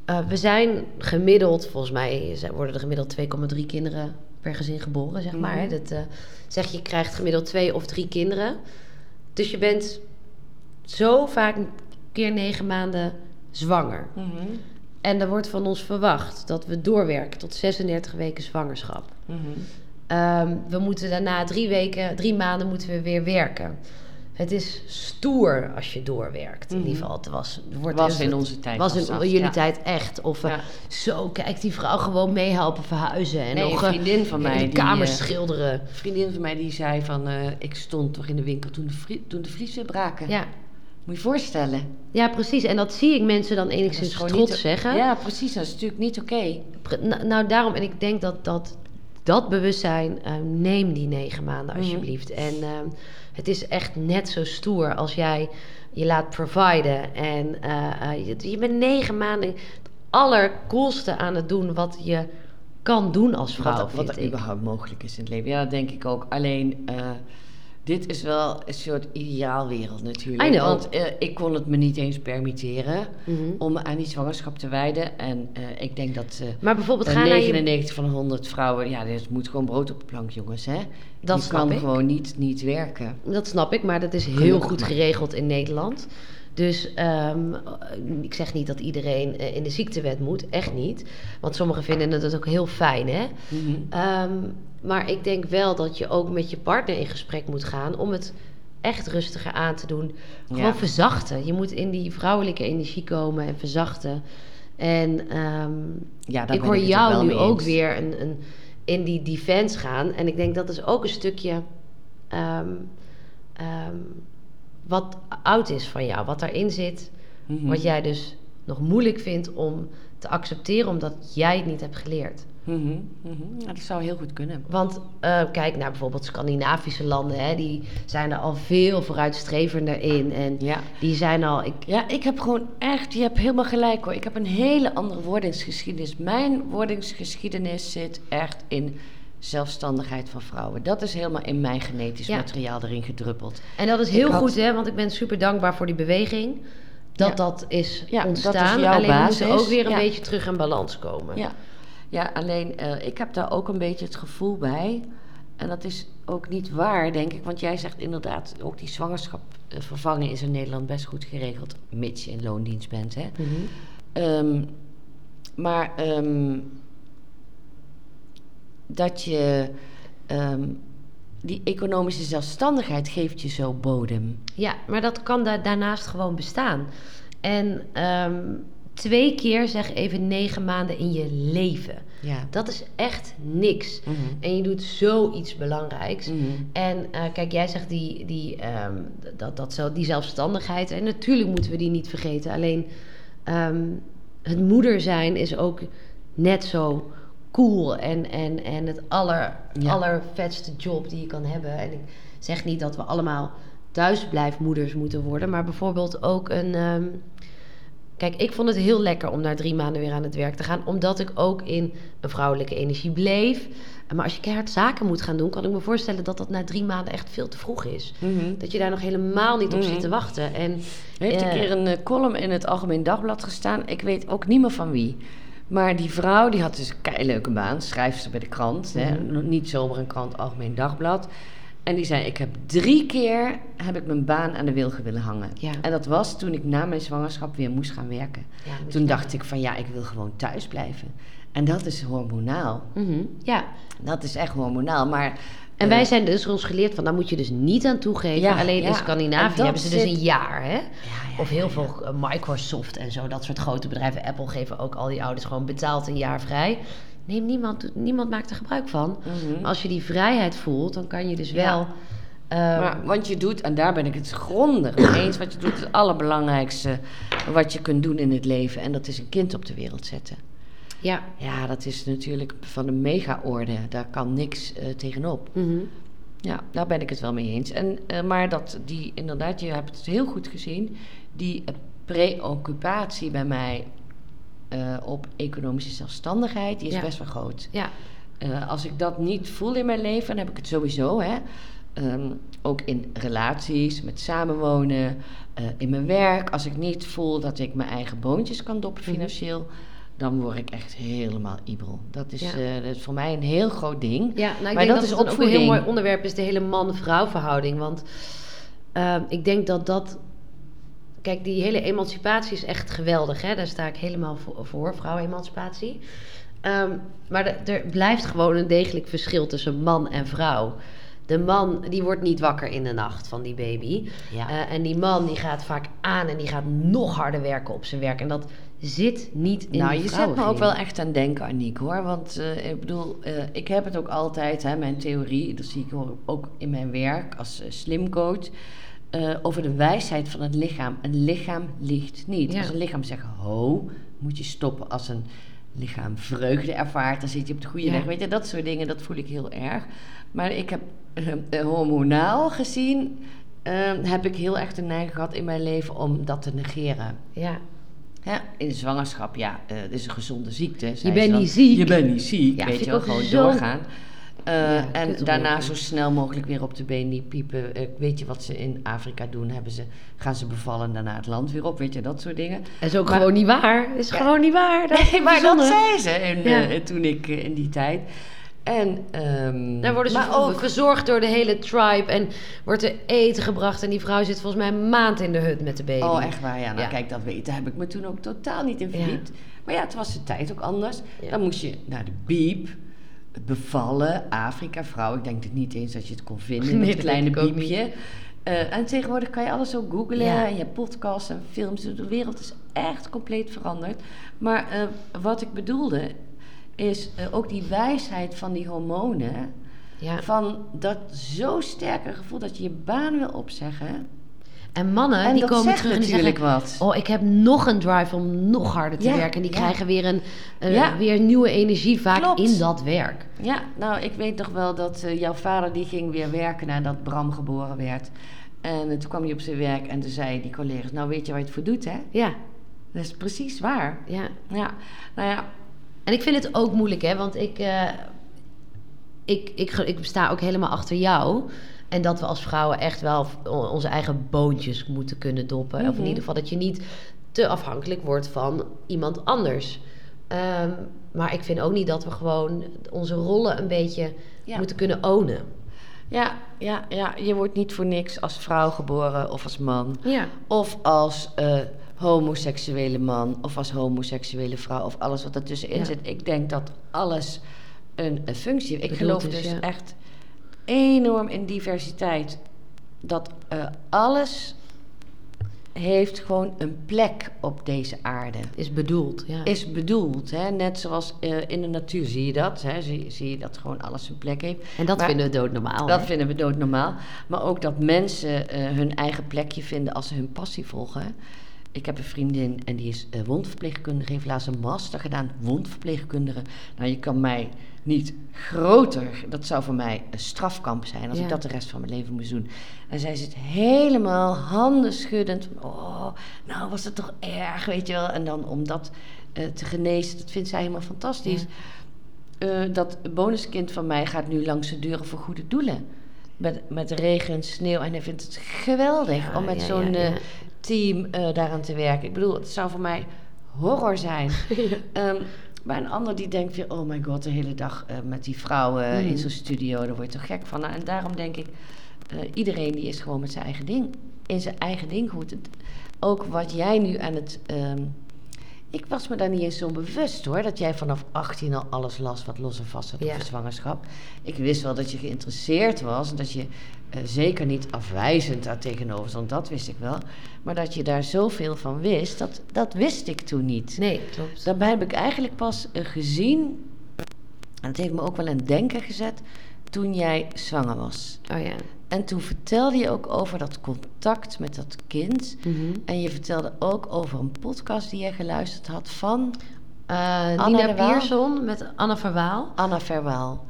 eh, we zijn gemiddeld, volgens mij worden er gemiddeld 2,3 kinderen per gezin geboren, zeg maar. Mhm. Dat, zeg je krijgt gemiddeld twee of drie kinderen. Dus je bent zo vaak een keer negen maanden zwanger. Mhm, En er wordt van ons verwacht dat we doorwerken tot 36 weken zwangerschap. mhm. Ehm, we moeten daarna drie weken, drie maanden moeten we weer werken. Het is stoer als je doorwerkt. In Mhm. ieder geval, het was, wordt Was in onze tijd Was in jullie ja. tijd echt. Of eh, zo, kijk, die vrouw gewoon meehelpen verhuizen. En Nee, nog een eh, vriendin van mij de die, kamers eh, schilderen. Een vriendin van mij die zei van... ik stond toch in de winkel toen de, toen de braken. Ja. Moet je je voorstellen. ja, precies. En dat zie ik mensen dan enigszins trots niet- zeggen. Ja, precies. Dat is natuurlijk niet oké. Nou, nou, daarom, en ik denk dat dat, dat bewustzijn, eh, neem die negen maanden Mhm. alsjeblieft. En ehm, het is echt net zo stoer als jij je laat providen. En eh, eh, je, je bent negen maanden het allercoolste aan het doen wat je kan doen als vrouw, wat, wat er ik. überhaupt mogelijk is in het leven. Ja, dat denk ik ook. Alleen, dit is wel een soort ideaalwereld natuurlijk. I know. Want eh, ik kon het me niet eens permitteren Mhm. om me aan die zwangerschap te wijden. En eh, ik denk dat eh, Maar bijvoorbeeld ga naar je... 99 van de 100 vrouwen... Ja, dit moet gewoon brood op de plank, jongens, hè? Dat kan ik. gewoon niet, niet werken. Dat snap ik, maar dat is heel Gelukkig goed maar. geregeld in Nederland. Dus ehm, ik zeg niet dat iedereen eh, in de ziektewet moet, echt niet. Want sommigen vinden het ook heel fijn, hè? Mhm. Ehm, maar ik denk wel dat je ook met je partner in gesprek moet gaan om het echt rustiger aan te doen. Gewoon Ja. verzachten. Je moet in die vrouwelijke energie komen en verzachten. En ehm, Ja, ik hoor jou nu ook weer een, een, in die defense gaan. En ik denk dat is ook een stukje wat oud is van jou. Wat daarin zit, Mhm. wat jij dus nog moeilijk vindt om te accepteren, omdat jij het niet hebt geleerd. Mhm, mhm. Ja, dat zou heel goed kunnen. Want eh, kijk naar bijvoorbeeld Scandinavische landen, hè, die zijn er al veel vooruitstrevender in. En Ja. die zijn al. Ik, Ja, ik heb gewoon echt, je hebt helemaal gelijk hoor. Ik heb een hele andere wordingsgeschiedenis. Mijn wordingsgeschiedenis zit echt in zelfstandigheid van vrouwen. Dat is helemaal in mijn genetisch Ja. materiaal erin gedruppeld. en dat is heel had- goed, hè, want ik ben super dankbaar voor die beweging. Dat Ja. dat is Ja, dat is ontstaan. jouw Alleen moeten basis. ook weer een beetje terug in balans komen. Ja, ja alleen eh, ik heb daar ook een beetje het gevoel bij. En dat is ook niet waar, denk ik. Want jij zegt inderdaad, ook die zwangerschap eh, vervangen is in Nederland best goed geregeld. Mits je in loondienst bent, hè. Mhm. Ehm, maar ehm, dat je ehm, die economische zelfstandigheid geeft je zo bodem. Ja, maar dat kan da- daarnaast gewoon bestaan. En ehm, twee keer zeg even negen maanden in je leven. Ja. Dat is echt niks. Mhm. En je doet zoiets belangrijks. Mhm. En eh, kijk, jij zegt die, die, ehm, dat, dat, zo, die zelfstandigheid. En natuurlijk moeten we die niet vergeten. Alleen, het moeder zijn is ook net zo cool en, en, en het aller, Ja. allervetste job die je kan hebben. En ik zeg niet dat we allemaal thuisblijfmoeders moeten worden, maar bijvoorbeeld ook een. ehm, Kijk, ik vond het heel lekker om na drie maanden weer aan het werk te gaan, omdat ik ook in een vrouwelijke energie bleef. Maar als je keihard zaken moet gaan doen, kan ik me voorstellen dat dat na drie maanden echt veel te vroeg is. Dat je daar nog helemaal niet op Mhm. zit te wachten. En heeft een eh, keer een eh, column in het Algemeen Dagblad gestaan. Ik weet ook niet meer van wie. Maar die vrouw die had dus een keileuke baan. Schrijfster bij de krant. Hè? Mhm. Niet zomaar een krant, Algemeen Dagblad. En die zei, ik heb drie keer heb ik mijn baan aan de wilgen willen hangen. Ja. En dat was toen ik na mijn zwangerschap weer moest gaan werken. Ja, toen dacht ik van ja, ik wil gewoon thuis blijven. En dat is hormonaal. Mhm, Ja, Dat is echt hormonaal. Maar, en wij zijn dus ons geleerd van, daar moet je dus niet aan toegeven. Ja, Alleen ja. in Scandinavië hebben ze dus zit- een jaar, hè? ja, ja, Of heel ja. veel eh, Microsoft en zo, dat soort grote bedrijven. Apple geven ook al die ouders gewoon betaald een jaar vrij. Nee, niemand, niemand maakt er gebruik van. Mhm. Maar als je die vrijheid voelt, dan kan je dus Ja. wel... ehm, Maar want je doet, en daar ben ik het grondig mee eens, wat je doet is het allerbelangrijkste wat je kunt doen in het leven. En dat is een kind op de wereld zetten. Ja. Ja, dat is natuurlijk van een mega-orde. Daar kan niks eh, tegenop. mhm. Ja, daar ben ik het wel mee eens. En, eh, maar dat die, inderdaad, je hebt het heel goed gezien, die eh, preoccupatie bij mij op economische zelfstandigheid, die is Ja. best wel groot. Ja, als ik dat niet voel in mijn leven, dan heb ik het sowieso. Hè? Ehm, ook in relaties, met samenwonen, in mijn werk. Als ik niet voel dat ik mijn eigen boontjes kan doppen Mhm. financieel, dan word ik echt helemaal ibel. Dat is, Ja. eh, dat is voor mij een heel groot ding. Ja, nou, ik Maar denk dat dat, is ook een heel mooi onderwerp is, de hele man-vrouw verhouding. Want ehm, ik denk dat dat... Kijk, die hele emancipatie is echt geweldig. Hè? Daar sta ik helemaal voor, voor vrouwenemancipatie. Ehm, maar de- er blijft gewoon een degelijk verschil tussen man en vrouw. De man die wordt niet wakker in de nacht van die baby. Ja. Eh, en die man die gaat vaak aan en die gaat nog harder werken op zijn werk. En dat zit niet in nou, die je zet me ook wel echt aan denken, Aniek, hoor. Want eh, ik bedoel, eh, ik heb het ook altijd, hè, mijn theorie, dat zie ik ook in mijn werk als uh, slimcoach, over de wijsheid van het lichaam. Een lichaam liegt niet. Ja. Als een lichaam zegt ho, moet je stoppen. Als een lichaam vreugde ervaart, dan zit je op de goede Ja. weg. Weet je, dat soort dingen, dat voel ik heel erg. Maar ik heb hormonaal gezien, heb ik heel erg de neiging gehad in mijn leven om dat te negeren. Ja, Ja, in de zwangerschap, ja, eh, het is een gezonde ziekte. zei bent niet ziek. Je bent niet ziek, Ja, weet je wel, ook gewoon zo- doorgaan. Eh, Ja, en daarna zo snel mogelijk weer op de been die piepen. Eh, weet je wat ze in Afrika doen? Hebben ze, gaan ze bevallen en daarna het land weer op, weet je, dat soort dingen. dat is ook Maar- gewoon niet waar. is Ja. gewoon niet waar. Dat is Nee, maar dat zei ze in, Ja. eh, toen ik in die tijd. En, ehm, Daar worden ze maar ook, verzorgd door de hele tribe. En wordt er eten gebracht. En die vrouw zit volgens mij een maand in de hut met de baby. Oh, echt waar? Ja, nou Ja. kijk, dat weten heb ik me toen ook totaal niet in Ja. verdiept. Maar ja, het was de tijd ook anders. Ja. Dan moest je naar de biep, het bevallen, Afrika, vrouw. Ik denk het niet eens dat je het kon vinden, *laughs* Nee, dat dat kleine biepje. Eh, en tegenwoordig kan je alles ook googlen. Ja. En je hebt podcasts en films. De wereld is echt compleet veranderd. Maar eh, wat ik bedoelde, is eh, ook die wijsheid van die hormonen. Ja. Van dat zo sterke gevoel dat je je baan wil opzeggen. En mannen en die komen terug en die zeggen... wat. Oh, ik heb nog een drive om nog harder te Ja, werken. En die ja. krijgen weer, een, eh, Ja. weer nieuwe energie vaak Klopt. in dat werk. Ja, nou, ik weet nog wel dat eh, jouw vader die ging weer werken nadat Bram geboren werd. En toen kwam hij op zijn werk en toen zei die collega's, nou weet je waar je het voor doet, hè? Ja, Dat is precies waar. ja. Ja, nou ja, En ik vind het ook moeilijk, hè. Want ik, eh, ik, ik, ik sta ook helemaal achter jou. En dat we als vrouwen echt wel onze eigen boontjes moeten kunnen doppen. Of in Mhm. ieder geval dat je niet te afhankelijk wordt van iemand anders. Ehm, maar ik vind ook niet dat we gewoon onze rollen een beetje Ja. moeten kunnen ownen. ja, ja, ja, je wordt niet voor niks als vrouw geboren of als man. Ja. Of als eh, homoseksuele man of als homoseksuele vrouw of alles wat ertussenin Ja. zit. Ik denk dat alles een, een functie heeft. Ik Bedoeld geloof is, dus ja. echt enorm in diversiteit. Dat eh, alles heeft gewoon een plek op deze aarde. Is bedoeld, ja. Is bedoeld, hè? net zoals eh, in de natuur zie je dat. Hè? Zie, zie je dat gewoon alles een plek heeft. en dat maar- vinden we doodnormaal. Dat hè? vinden we doodnormaal. Maar ook dat mensen eh, hun eigen plekje vinden als ze hun passie volgen. Ik heb een vriendin en die is uh, wondverpleegkundige, heeft laatst een master gedaan, wondverpleegkundige. Nou, je kan mij niet groter, dat zou voor mij een strafkamp zijn als Ja. ik dat de rest van mijn leven moest doen. En zij zit helemaal handen schuddend. Oh, nou was het toch erg, weet je wel. En dan om dat eh, te genezen, dat vindt zij helemaal fantastisch. Eh, dat bonuskind van mij gaat nu langs de deuren voor goede doelen. Met, met regen en sneeuw. En hij vindt het geweldig Ja, om met ja, zo'n eh, ja. Team eh, daaraan te werken. Ik bedoel, het zou voor mij horror zijn. *laughs* Ehm, maar een ander die denkt weer, oh my god, de hele dag eh, met die vrouwen Mm. in zo'n studio, daar word je toch gek van. Nou, en daarom denk ik, eh, iedereen die is gewoon met zijn eigen ding, in zijn eigen ding goed. Het- ook wat jij nu aan het... ehm, ik was me daar niet eens zo bewust hoor, dat jij vanaf 18 al alles las wat los en vast zat Ja. over zwangerschap. Ik wist wel dat je geïnteresseerd was en dat je eh, zeker niet afwijzend daar tegenover stond, dat wist ik wel. Maar dat je daar zoveel van wist, dat, dat wist ik toen niet. Nee, klopt. Daarbij heb ik eigenlijk pas eh, gezien, en het heeft me ook wel aan het denken gezet, toen jij zwanger was. Oh ja. En toen vertelde je ook over dat contact met dat kind. Mhm. En je vertelde ook over een podcast die je geluisterd had van Anna Nina? Pierson met Anna Verwaal. Anna Verwaal.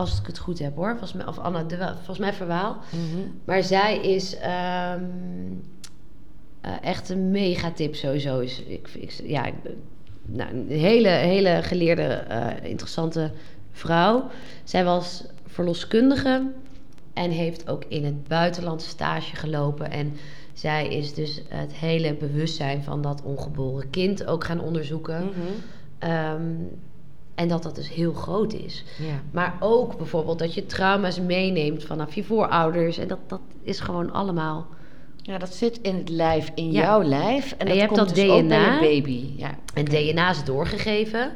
Als ik het goed heb hoor. Volgens mij, of Anna de volgens mij Verwaal. Maar zij is ehm, eh, echt een megatip sowieso. Is, ik, ik, ja, ik, nou, een hele, hele geleerde, eh, interessante vrouw. Zij was verloskundige en heeft ook in het buitenland stage gelopen. En zij is dus het hele bewustzijn van dat ongeboren kind ook gaan onderzoeken. Mhm. Ehm, en dat dat dus heel groot is. Ja. Maar ook bijvoorbeeld dat je trauma's meeneemt vanaf je voorouders. En dat, dat is gewoon allemaal. ja, dat zit in het lijf, in Ja. jouw lijf. En, En dat je hebt komt dat dus DNA. baby. Ja. En DNA is doorgegeven.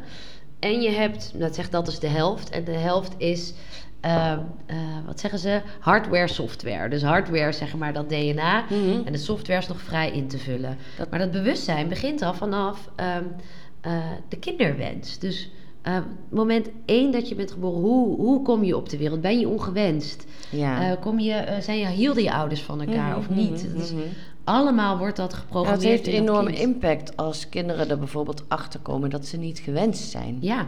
En je hebt, dat zegt dat is de helft. En de helft is, ehm, eh, wat zeggen ze? Hardware, software. Dus hardware, zeg maar, dat DNA. Mhm. En de software is nog vrij in te vullen. Dat- Maar dat bewustzijn begint al vanaf ehm, eh, de kinderwens. Dus eh, moment één dat je bent geboren, hoe, hoe kom je op de wereld? Ben je ongewenst? Ja. Eh, kom je, eh, zijn je, hielden je ouders van elkaar Mhm, of niet? mhm, is- mhm. allemaal wordt dat Ja, geprogrammeerd. het heeft dat enorme impact als kinderen er bijvoorbeeld achter komen dat ze niet gewenst zijn. Ja,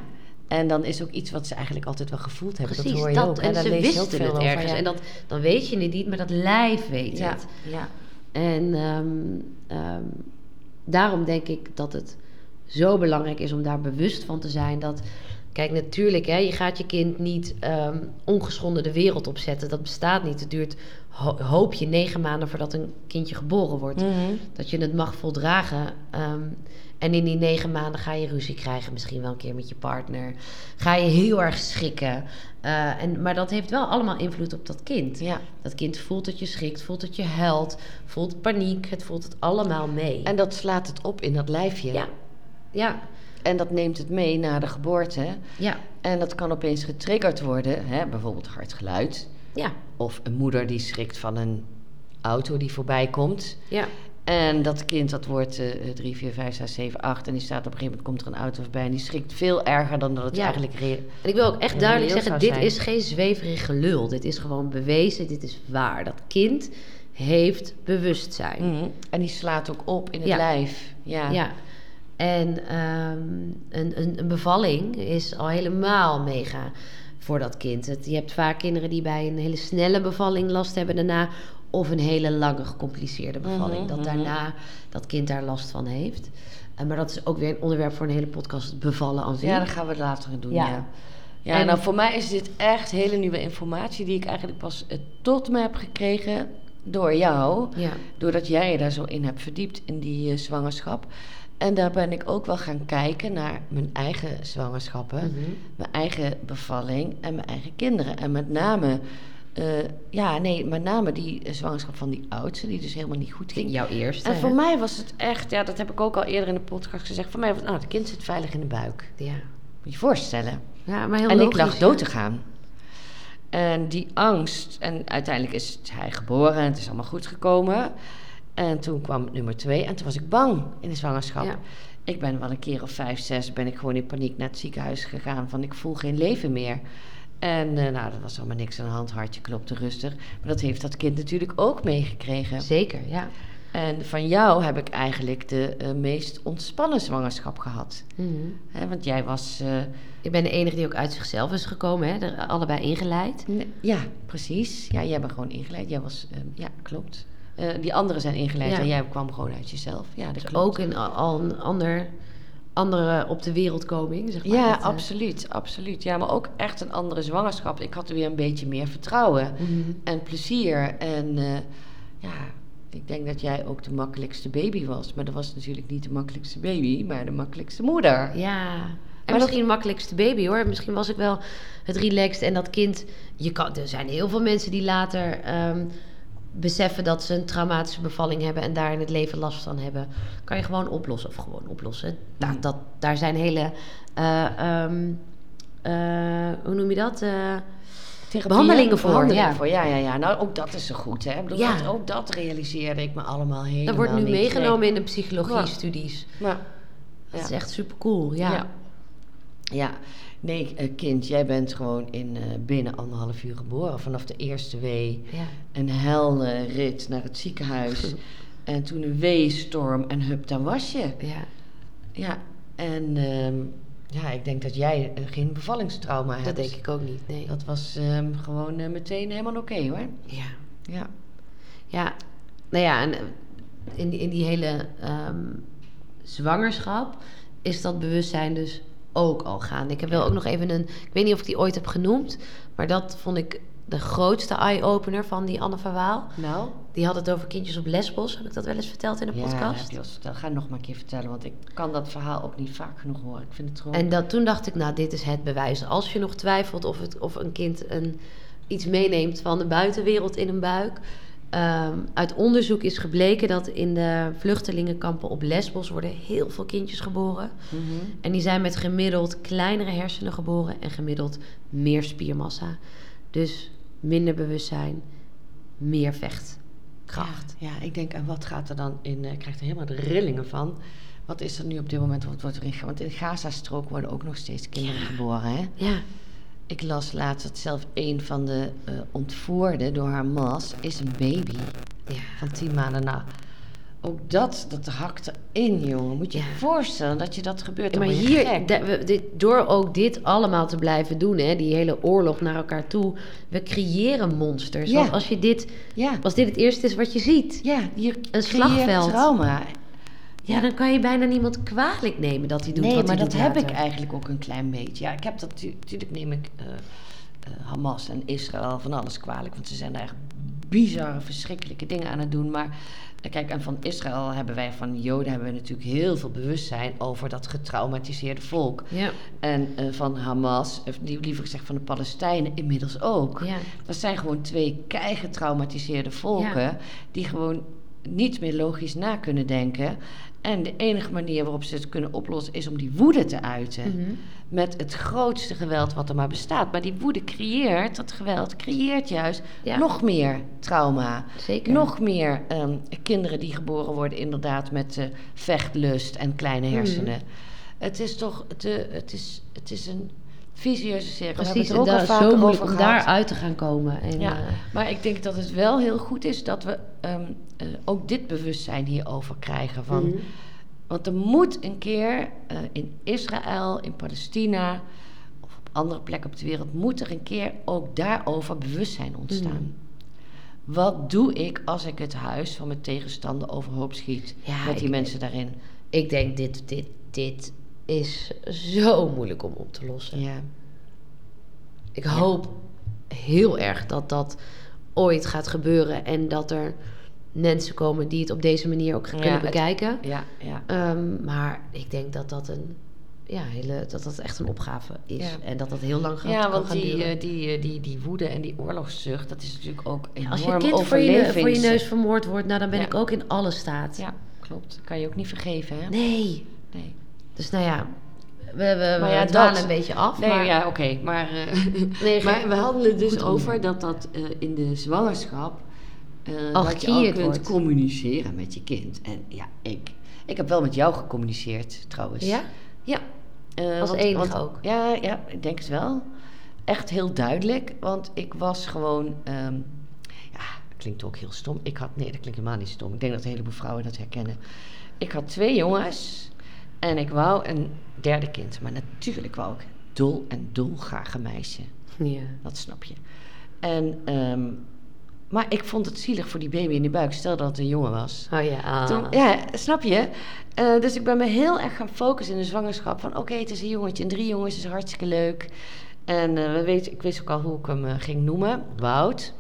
En dan is ook iets wat ze eigenlijk altijd wel gevoeld hebben. precies. dat hoor je dat, ook. En ze lees wisten veel het over, ergens. ja. En dat, dan weet je het niet, maar dat lijf weet ja, het. ja. En ehm, ehm, daarom denk ik dat het zo belangrijk is om daar bewust van te zijn. Dat, kijk, natuurlijk, hè, je gaat je kind niet ehm, ongeschonden de wereld opzetten. Dat bestaat niet. Het duurt, ho- hoop je, negen maanden voordat een kindje geboren wordt. Mhm. Dat je het mag voldragen. ehm, en in die negen maanden ga je ruzie krijgen, misschien wel een keer met je partner. Ga je heel erg schrikken. Eh, en, maar dat heeft wel allemaal invloed op dat kind. ja. Dat kind voelt dat je schrikt, voelt dat je huilt, voelt paniek. Het voelt het allemaal mee. En dat slaat het op in dat lijfje. ja, ja, En dat neemt het mee naar de geboorte. ja, En dat kan opeens getriggerd worden. Hè? Bijvoorbeeld hard geluid. ja, Of een moeder die schrikt van een auto die voorbij komt. ja. En dat kind, dat wordt eh 3, 4, 5, 6, 7, 8. En die staat op een gegeven moment, komt er een auto voorbij. En die schrikt veel erger dan dat het Ja. eigenlijk... En ik wil ook echt duidelijk zeggen, dit zijn. is geen zweverig gelul. Dit is gewoon bewezen, dit is waar. Dat kind heeft bewustzijn. Mhm. En die slaat ook op in het Ja. lijf. Ja. Ja. En ehm, een, een, een bevalling is al helemaal mega voor dat kind. Het, je hebt vaak kinderen die bij een hele snelle bevalling last hebben daarna. Of een hele lange gecompliceerde bevalling. Mhm, dat mhm. daarna dat kind daar last van heeft. Eh, maar dat is ook weer een onderwerp voor een hele podcast. Bevallen aan zich. Ja, dat gaan we later doen, ja. Ja. Ja, En- nou voor mij is dit echt hele nieuwe informatie... die ik eigenlijk pas eh, tot me heb gekregen door jou. ja. Doordat jij je daar zo in hebt verdiept in die eh, zwangerschap. En daar ben ik ook wel gaan kijken naar mijn eigen zwangerschappen. Mhm. Mijn eigen bevalling en mijn eigen kinderen. En met name... eh, ja, nee, met name die zwangerschap van die oudste... die dus helemaal niet goed ging. Jouw eerste. En voor mij was het echt, ja, dat heb ik ook al eerder in de podcast gezegd. Voor mij was het, nou, het kind zit veilig in de buik. Ja. Moet je je voorstellen. ja, maar heel en ik lag dood te gaan. En die angst, en uiteindelijk is hij geboren en het is allemaal goed gekomen. En toen kwam nummer twee en toen was ik bang in de zwangerschap. Ja. Ik ben wel een keer of vijf, zes, ben ik gewoon in paniek naar het ziekenhuis gegaan van ik voel geen leven meer. En eh, nou, er was allemaal niks aan de hand, hartje klopte rustig. Maar dat heeft dat kind natuurlijk ook meegekregen. Zeker, ja. En van jou heb ik eigenlijk de eh, meest ontspannen zwangerschap gehad. Mhm. Want jij was... eh, Ik ben de enige die ook uit zichzelf is gekomen, hè? Er allebei ingeleid. ja, precies. Ja, jij bent gewoon ingeleid. Jij was... eh, ja, klopt. Eh, die anderen zijn ingeleid Ja. en jij kwam gewoon uit jezelf. Ja, dat Dus klopt. ook een, al een ander, andere op de wereldkoming, zeg maar. Ja, Dat, eh, absoluut, absoluut. Ja, maar ook echt een andere zwangerschap. Ik had er weer een beetje meer vertrouwen mhm. en plezier. En eh, ja, ik denk dat jij ook de makkelijkste baby was. Maar dat was natuurlijk niet de makkelijkste baby, maar de makkelijkste moeder. Ja. En misschien de makkelijkste baby hoor. Misschien was ik wel het relaxed en dat kind. Je kan, er zijn heel veel mensen die later ehm, beseffen dat ze een traumatische bevalling hebben en daar in het leven last van hebben. Kan je gewoon oplossen. Of gewoon oplossen. Daar, Mm. dat, daar zijn hele. eh, ehm, eh, hoe noem je dat? Eh, Therapieën, Behandelingen voor, behandelingen ja. voor. Ja, ja, ja. Nou, ook dat is zo goed, hè. Bedoel, Ja. dat- ook dat realiseerde ik me allemaal helemaal dat wordt nu meegenomen in de psychologie-studies. Nee. Maar, Dat ja. is echt super cool. Ja. Ja. Nee, eh, kind, jij bent gewoon in, eh, binnen anderhalf uur geboren. Vanaf de eerste wee. Ja. Een helrenrit naar het ziekenhuis. *laughs* en toen een weestorm en hup, daar was je. ja. Ja, en ehm, ja, ik denk dat jij eh, geen bevallingstrauma hebt. Dat denk ik ook niet. Nee. Dat was ehm, gewoon meteen helemaal oké hoor. Ja. Ja. Ja, nou ja, en in die, in die hele ehm, zwangerschap is dat bewustzijn dus ook al gaande. Ik heb wel ook nog even een, ik weet niet of ik die ooit heb genoemd, maar dat vond ik de grootste eye-opener van die Anne van Waal. Nou? Die had het over kindjes op lesbos. Heb ik dat wel eens verteld in de Ja, dat podcast? eens verteld. Ga nog maar een keer vertellen, want ik kan dat verhaal ook niet vaak genoeg horen. Ik vind het gewoon... En dat, toen dacht ik, nou, dit is het bewijs. Als je nog twijfelt of, het, of een kind een, iets meeneemt van de buitenwereld in een buik. Ehm, uit onderzoek is gebleken dat in de vluchtelingenkampen op Lesbos worden heel veel kindjes geboren. Mhm. En die zijn met gemiddeld kleinere hersenen geboren en gemiddeld meer spiermassa. Dus minder bewustzijn, meer vechtkracht. Ja, ja, ik denk, en wat gaat er dan in... eh, Ik krijg er helemaal de rillingen van. Wat is er nu op dit moment? Wat wordt er in... Want in de Gaza-strook worden ook nog steeds kinderen geboren, hè? Ja, Ik las laatst dat zelf een van de eh ontvoerden door Hamas is een baby ja. van tien maanden. Nou, ook dat, dat hakt erin, jongen. Moet je Ja. je voorstellen dat je dat gebeurt. Maar hier, we- dit, door ook dit allemaal te blijven doen, hè, die hele oorlog naar elkaar toe, we creëren monsters. Ja. Want als, je dit, als dit het eerste is wat je ziet, ja je Een slagveld. trauma. Ja, dan kan je bijna niemand kwalijk nemen dat hij doet nee, wat maar hij dat doet heb ik eigenlijk ook een klein beetje. Ja, ik heb dat natuurlijk neem ik eh, eh, Hamas en Israël van alles kwalijk, want ze zijn daar echt bizarre, verschrikkelijke dingen aan het doen. Maar eh, kijk, en van Israël hebben wij, van Joden hebben we natuurlijk heel veel bewustzijn over dat getraumatiseerde volk. Ja, En van Hamas, of liever gezegd van de Palestijnen, inmiddels ook. ja, Dat zijn gewoon twee keigetraumatiseerde volken Ja. die gewoon niet meer logisch na kunnen denken. En de enige manier waarop ze het kunnen oplossen is om die woede te uiten. Mhm. Met het grootste geweld wat er maar bestaat. Maar die woede creëert, dat geweld creëert juist Ja. nog meer trauma. zeker. Nog meer ehm, kinderen die geboren worden inderdaad met eh, vechtlust en kleine Mhm. hersenen. Het is toch, te, het, is, het is een visieuze cirkel. Precies, en daar al is zo moeilijk om gehad. daaruit te gaan komen. En, Ja, eh, maar ik denk dat het wel heel goed is dat we ehm, eh, ook dit bewustzijn hierover krijgen. Van, mhm. Want er moet een keer eh, in Israël, in Palestina of op andere plekken op de wereld, moet er een keer ook daarover bewustzijn ontstaan. Wat doe ik als ik het huis van mijn tegenstander overhoop schiet Ja, met die ik- mensen daarin? Ik denk, dit, dit, dit is zo moeilijk om op te lossen. Ja. Ik hoop heel erg dat dat ooit gaat gebeuren en dat er mensen komen die het op deze manier ook Ja, kunnen het- bekijken. Ja, ja. Ehm, maar ik denk dat dat een ja, hele, dat dat echt een opgave is Ja. en dat dat heel lang gaat, Ja, want die, eh, die, eh, die, die woede en die oorlogszucht, dat is natuurlijk ook enorm Als je kind voor je, voor je neus vermoord wordt, nou dan ben Ja. ik ook in alle staat. Ja, klopt. Dat kan je ook niet vergeven, hè? Nee. Nee. Dus nou ja, we, we, we Maar ja, dwalen dat- een beetje af. Nee, maar, ja, oké. maar eh, *laughs* Nee, maar we hadden het dus over dat dat eh, in de zwangerschap... Al dat je al kunt wordt. communiceren met je kind. En ja, ik, ik heb wel met jou gecommuniceerd, trouwens. Ja? Ja. Als want- enige want- ook? Ja, ja, ik denk het wel. Echt heel duidelijk. Want ik was gewoon... ehm, ja, klinkt ook heel stom. Ik had, nee, dat klinkt helemaal niet stom. Ik denk dat een heleboel vrouwen dat herkennen. Ik had twee jongens en ik wou een derde kind. Maar natuurlijk wou ik dol en dol graag een meisje. Ja. Dat snap je. En, ehm, maar ik vond het zielig voor die baby in de buik. Stel dat het een jongen was. Oh ja. ah. Toen, ja, snap je? Eh, dus ik ben me heel erg gaan focussen in de zwangerschap. Van oké, het is een jongetje en drie jongens is hartstikke leuk. En eh, we weten, ik wist ook al hoe ik hem eh, ging noemen. Wout.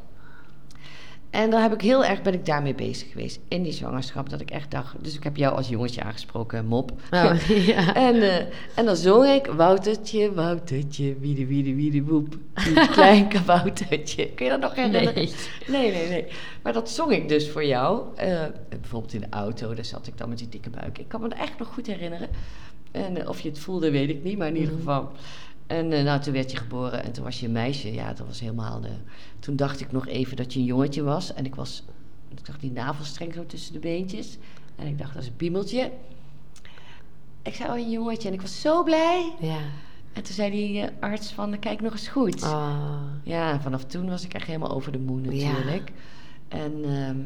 En dan heb ik heel erg ben ik daarmee bezig geweest in die zwangerschap. Dat ik echt dacht. Dus ik heb jou als jongetje aangesproken, mop. Oh, *laughs* ja. En, eh, en dan zong ik Woutertje, Woutertje, wiede, wiede, wiede, woep. *laughs* Klein kaboutertje. Kun je dat nog herinneren? Nee. nee, nee. nee. Maar dat zong ik dus voor jou. Eh, bijvoorbeeld in de auto, daar zat ik dan met die dikke buik. Ik kan me dat echt nog goed herinneren. En eh, of je het voelde, weet ik niet, maar in ieder Mhm. geval. En eh, nou, toen werd je geboren en toen was je een meisje. Ja, dat was helemaal... De... Toen dacht ik nog even dat je een jongetje was. En ik was... Ik dacht die navelstreng zo tussen de beentjes. En ik dacht, dat is een piemeltje. Ik zei, oh, een jongetje. En ik was zo blij. Ja. En toen zei die eh, arts van, kijk nog eens goed. Ah. Ja, vanaf toen was ik echt helemaal over de moe Ja. natuurlijk. En, ehm,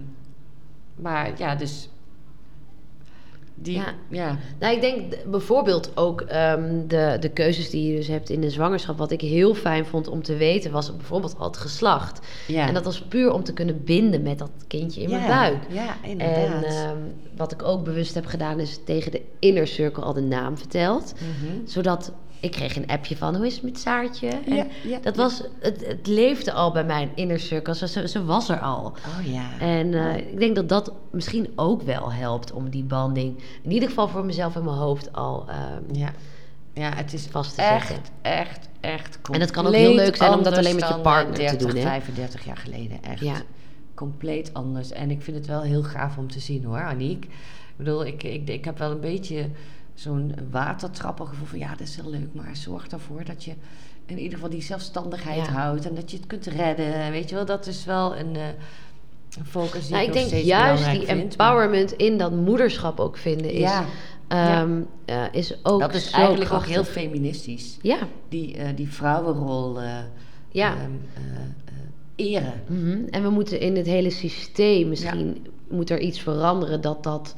maar ja, dus... Die, Ja. ja. Nou, ik denk bijvoorbeeld ook ehm, de, de keuzes die je dus hebt in de zwangerschap. Wat ik heel fijn vond om te weten, was bijvoorbeeld al het geslacht. ja. En dat was puur om te kunnen binden met dat kindje in mijn buik. Ja, En inderdaad. ehm, wat ik ook bewust heb gedaan, is tegen de inner circle al de naam verteld. Mhm. Zodat ik kreeg een appje van hoe is het met Saartje? En Ja, ja, dat ja. was, het, het leefde al bij mijn inner circle. Ze, was er al. Oh ja. En eh, ik denk dat dat misschien ook wel helpt om die banding, in ieder geval voor mezelf in mijn hoofd al. ehm, Ja. ja, het is vast te echt, zetten. echt, echt En het kan ook heel leuk zijn om dat alleen met je anders partner te eh, 30, doen, hè? 35 jaar geleden, echt. Ja. Compleet anders. En ik vind het wel heel gaaf om te zien hoor, Aniek. Ik bedoel, ik, ik, ik heb wel een beetje zo'n watertrappengevoel van... ja, dat is heel leuk, maar zorg ervoor dat je in ieder geval die zelfstandigheid Ja. houdt... en dat je het kunt redden, weet je wel. Dat is wel een, eh, focus die Nou, ik ik denk steeds juist die vind, maar- empowerment in dat moederschap ook vinden is, Ja, eh, is ook dat is eigenlijk krachtig. ook heel feministisch. Ja, Die, eh, die vrouwenrol ja. ehm, eh, eh, eren. Mhm. En we moeten in het hele systeem misschien moet er iets veranderen dat, dat,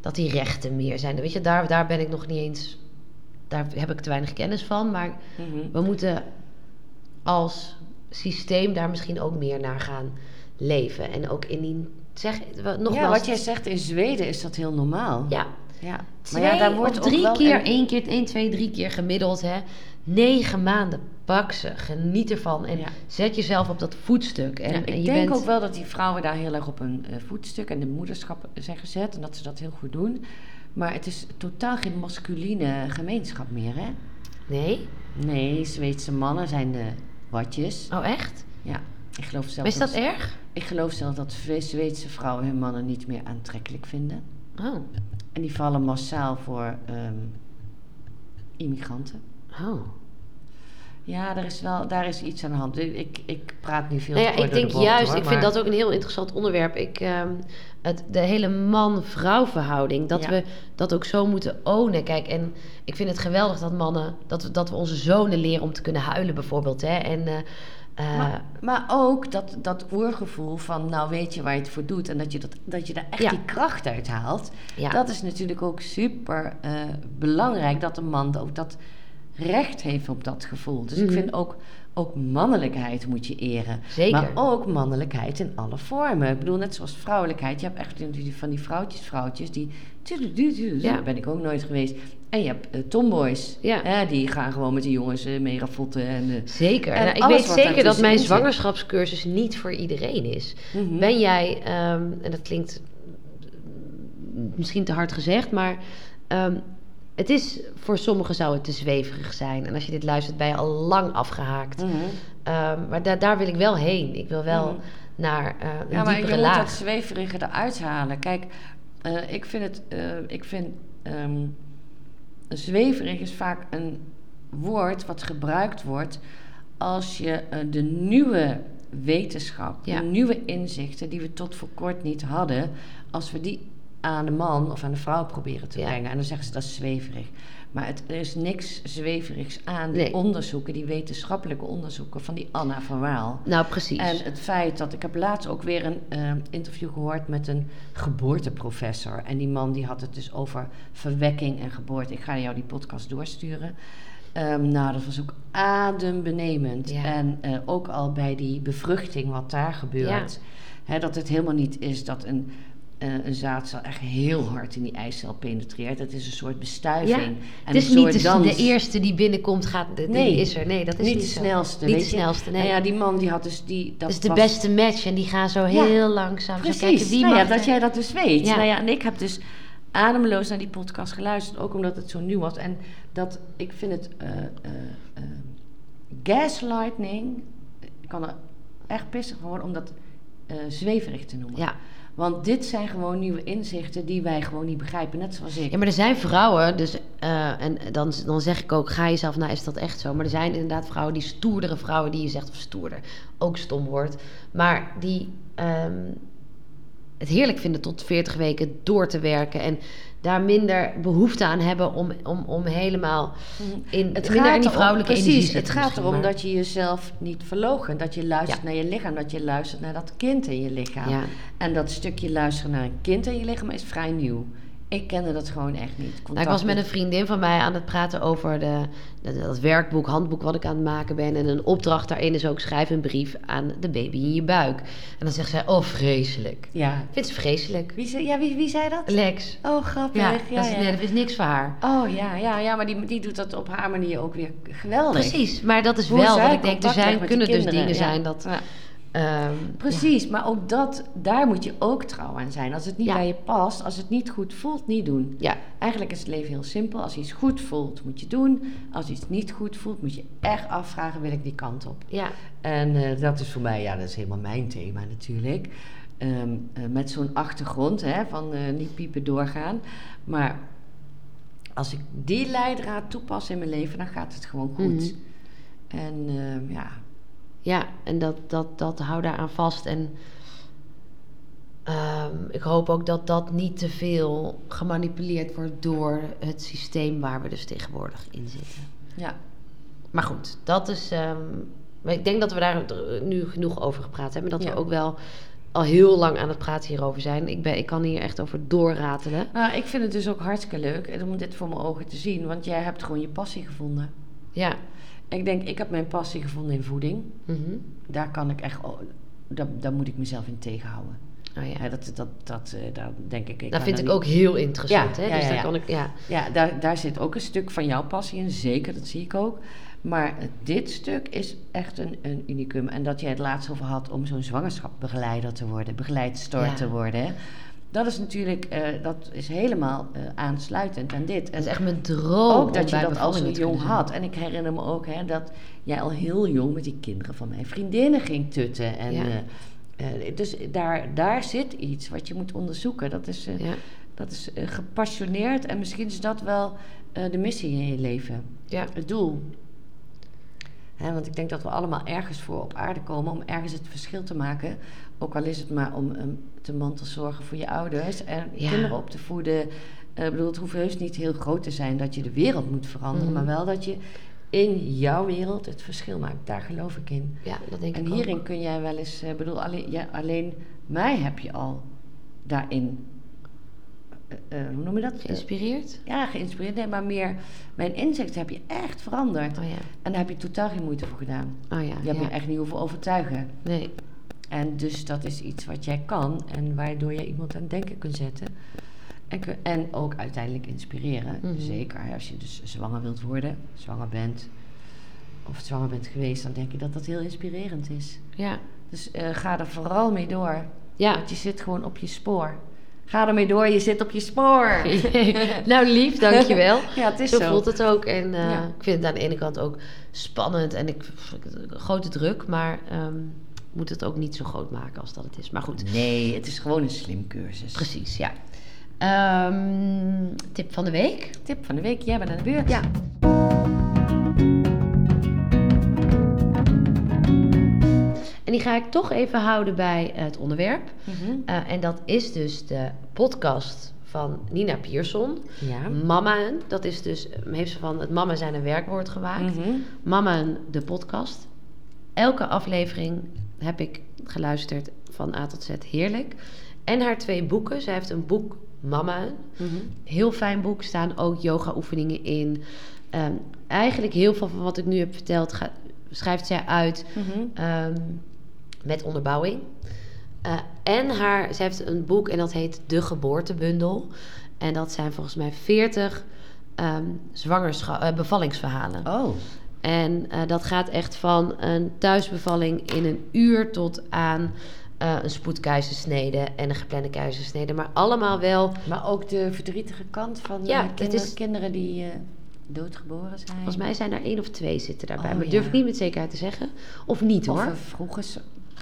dat die rechten meer zijn. Weet je, daar, daar ben ik nog niet eens. Daar heb ik te weinig kennis van. Maar Mhm. we moeten als systeem daar misschien ook meer naar gaan leven. En ook in die. Zeg, nogmaals. ja, wat jij zegt, in Zweden is dat heel normaal. Ja, ja. twee maar ja, daar wordt drie keer, een- één keer, één, twee, drie keer gemiddeld. Hè. Negen maanden. Pak ze, geniet ervan. En Ja. zet jezelf op dat voetstuk. En, Ja, en ik je denk bent, ook wel dat die vrouwen daar heel erg op hun eh, voetstuk en de moederschap zijn gezet en dat ze dat heel goed doen. Maar het is totaal geen masculine gemeenschap meer, hè? Nee? Nee, Zweedse mannen zijn de watjes. Oh, echt? Ja, ik geloof zelfs is dat erg? Ik geloof zelfs dat Zweedse vrouwen hun mannen niet meer aantrekkelijk vinden. Oh. En die vallen massaal voor ehm, immigranten. Oh. Ja, er is wel, daar is iets aan de hand. Ik, ik praat nu veel Nou ja, ik de denk juist, hoor, ik vind dat ook een heel interessant onderwerp. Ik, ehm, het, de hele man-vrouw verhouding, dat Ja. we dat ook zo moeten ownen. Kijk, en ik vind het geweldig dat mannen, dat we, dat we onze zonen leren om te kunnen huilen bijvoorbeeld. Hè? En, eh, eh, Maar, maar ook dat, dat oergevoel van, nou weet je waar je het voor doet en dat je, dat, dat je daar echt Ja. die kracht uit haalt. ja. Dat is natuurlijk ook super eh, belangrijk dat een man ook dat recht heeft op dat gevoel. Dus ik Mhm. vind ook, ook mannelijkheid moet je eren. Zeker. Maar ook mannelijkheid in alle vormen. Ik bedoel, net zoals vrouwelijkheid. Je hebt echt die- van die vrouwtjes, vrouwtjes die... Ja. Daar ben ik ook nooit geweest. En je hebt eh, tomboys. Ja. Hè, die gaan gewoon met de jongens eh, mee. En, eh, Zeker. En Nou, ik weet zeker dat mijn zwangerschapscursus niet voor iedereen is. mhm. Ben jij, ehm, en dat klinkt misschien te hard gezegd, maar ehm, het is voor sommigen zou het te zweverig zijn. En als je dit luistert, ben je al lang afgehaakt. Mhm. Ehm, maar da- daar wil ik wel heen. Ik wil wel Mhm. naar eh, een Ja, maar je moet dat zweverige eruit halen. Kijk, eh, ik vind het... eh, ik vind... ehm, zweverig is vaak een woord wat gebruikt wordt... als je de nieuwe wetenschap, Ja. de nieuwe inzichten... die we tot voor kort niet hadden... als we die aan de man of aan de vrouw proberen te Ja. brengen. En dan zeggen ze dat is zweverig. Maar het, er is niks zweverigs aan die Nee. onderzoeken, die wetenschappelijke onderzoeken van die Anna van Waal. Nou, precies. En het feit dat ik heb laatst ook weer een eh, interview gehoord met een geboorteprofessor. En die man die had het dus over verwekking en geboorte. Ik ga jou die podcast doorsturen. Ehm, nou, dat was ook adembenemend. Ja. En eh, ook al bij die bevruchting, wat daar gebeurt. Hè, dat het helemaal niet is dat een, eh, een zaadcel echt heel hard in die eicel penetreert. Het is een soort bestuiving. Ja, en het is niet de, dans. de eerste die binnenkomt, gaat, die Nee. is er. Nee, dat is niet niet, de zo. snelste. Niet de snelste, nee. Nou ja, die man die had dus die. Dat Dat is de was- beste match en die gaan zo Ja, heel langzaam. Zo Precies. kijken wie nou ja, dat jij dat dus weet. Ja. Nou ja, en ik heb dus ademloos naar die podcast geluisterd, ook omdat het zo nieuw was. En dat ik vind het eh, gaslighting, ik kan er echt pissig van worden om dat zweverig te noemen. Ja. Want dit zijn gewoon nieuwe inzichten die wij gewoon niet begrijpen, net zoals ik. ja, maar er zijn vrouwen, dus, eh, en dan, dan zeg ik ook, ga jezelf, nou is dat echt zo. Maar er zijn inderdaad vrouwen, die stoerdere vrouwen, die je zegt, of stoerder, ook stom wordt. Maar die ehm, het heerlijk vinden tot 40 weken door te werken. En daar minder behoefte aan hebben om, om, om helemaal in, Het minder in die vrouwelijke precies, energie het gaat erom maar- dat je jezelf niet verloochen. Dat je luistert Ja. naar je lichaam, dat je luistert naar dat kind in je lichaam. Ja. En dat stukje luisteren naar een kind in je lichaam is vrij nieuw. Ik kende dat gewoon echt niet. Nou, ik was met een vriendin van mij aan het praten over de, dat, dat werkboek, handboek wat ik aan het maken ben. En een opdracht daarin is ook schrijf een brief aan de baby in je buik. En dan zegt zij, oh vreselijk. Ja. Ik vind ze vreselijk. Wie, zei- ja, wie, wie zei dat? Lex. Oh, grappig. Ja, Ja, dat, is, ja. nee, dat is niks voor haar. Oh ja, ja, ja, maar die, die doet dat op haar manier ook weer geweldig. Precies, maar dat is Hoe wel ik denk. Er zijn, kunnen dus dingen zijn dat... Ehm, Precies, maar ook dat, daar moet je ook trouw aan zijn. Als het niet Ja. bij je past, als het niet goed voelt, niet doen. Ja, Eigenlijk is het leven heel simpel. Als iets goed voelt, moet je doen. Als iets niet goed voelt, moet je echt afvragen, wil ik die kant op? ja, En eh, dat is voor mij, ja, dat is helemaal mijn thema natuurlijk. Ehm, eh, met zo'n achtergrond hè, van eh, niet piepen doorgaan. Maar als ik die leidraad toepas in mijn leven, dan gaat het gewoon goed. Mhm. En ehm, ja, ja, en dat, dat, dat hou daar aan vast. En ehm, ik hoop ook dat dat niet te veel gemanipuleerd wordt door het systeem waar we dus tegenwoordig in zitten. ja, Maar goed, dat is. ehm, maar ik denk dat we daar nu genoeg over gepraat hebben. Dat Ja. we ook wel al heel lang aan het praten hierover zijn. Ik, ben, ik kan hier echt over doorratelen. Nou, ik vind het dus ook hartstikke leuk om dit voor mijn ogen te zien. Want jij hebt gewoon je passie gevonden. Ja. Ik denk, ik heb mijn passie gevonden in voeding. Mhm. Daar kan ik echt, oh, daar, daar moet ik mezelf in tegenhouden. Oh ja. Ja, dat, dat, dat, eh, daar denk ik. ik dat vind ik niet- ook heel interessant. Ja, hè? ja, dus daar kan ik. Ja. Ja, daar, daar zit ook een stuk van jouw passie in, zeker, dat zie ik ook. Maar dit stuk is echt een, een unicum. En dat jij het laatst over had om zo'n zwangerschapsbegeleider te worden, begeleidster te worden. Dat is natuurlijk, eh, dat is helemaal eh, aansluitend aan dit. Dat is echt mijn droom. ook dat je dat al bevallingen zo te jong had. En ik herinner me ook hè, dat jij al heel jong met die kinderen van mijn vriendinnen ging tutten. En, Ja. eh, dus daar, daar zit iets wat je moet onderzoeken. Dat is, Ja. dat is gepassioneerd en misschien is dat wel de missie in je leven. Ja. Het doel. Hè, want ik denk dat we allemaal ergens voor op aarde komen om ergens het verschil te maken. Ook al is het maar om um, te mantelzorgen voor je ouders en Ja. kinderen op te voeden. Eh, Ik bedoel, het hoeft heus niet heel groot te zijn dat je de wereld moet veranderen, Mhm. maar wel dat je in jouw wereld het verschil maakt. Daar geloof ik in. ja, dat denk En ik hierin ook. kun jij wel eens, ik bedoel, alleen, ja, alleen mij heb je al daarin, eh, eh, hoe noem je dat? Geïnspireerd? ja, geïnspireerd. Nee, maar meer, mijn inzicht heb je echt veranderd. Oh ja. En daar heb je totaal geen moeite voor gedaan. Oh ja. Je hebt ja. me echt niet hoeven overtuigen. Nee. En dus dat is iets wat jij kan en waardoor je iemand aan het denken kunt zetten. En, en ook uiteindelijk inspireren. Mhm. Zeker als je dus zwanger wilt worden, zwanger bent, of zwanger bent geweest, dan denk ik dat dat heel inspirerend is. Ja. Dus eh, ga er vooral mee door. Ja. Want je zit gewoon op je spoor. Ga ermee door, je zit op je spoor. *laughs* nou, lief, dankjewel. *laughs* ja, het is zo, zo. voelt het ook. En eh, Ja. ik vind het aan de ene kant ook spannend en ik grote druk, maar ehm, moet het ook niet zo groot maken als dat het is. Maar goed, Nee, het is gewoon een slim cursus. precies, ja. Ehm, tip van de week. Tip van de week, jij bent aan de beurt. Ja. En die ga ik toch even houden bij het onderwerp. Mhm. Eh, en dat is dus de podcast van Nina Pierson. Ja. Mamaen, dat is dus, heeft ze van het mama zijn een werkwoord gemaakt. Mhm. Mamaen, de podcast. Elke aflevering heb ik geluisterd van A tot Z. Heerlijk. En haar twee boeken. Zij heeft een boek Mamaen. Mhm. Heel fijn boek. Staan ook yoga oefeningen in. Ehm, eigenlijk heel veel van wat ik nu heb verteld ga- schrijft zij uit Mhm. ehm, met onderbouwing. Eh, en haar, zij heeft een boek en dat heet De Geboortebundel. En dat zijn volgens mij 40 ehm zwangerschap, eh, bevallingsverhalen. Oh. En eh, dat gaat echt van een thuisbevalling in een uur tot aan eh, een spoedkeizersnede en een geplande keizersnede. Maar allemaal wel, Maar ook de verdrietige kant van Ja, ja, het kinderen, is- kinderen die eh, doodgeboren zijn. volgens mij zijn er één of twee zitten daarbij. Oh, maar durf ik niet met zekerheid te zeggen. Of niet Of hoor. een vroege s-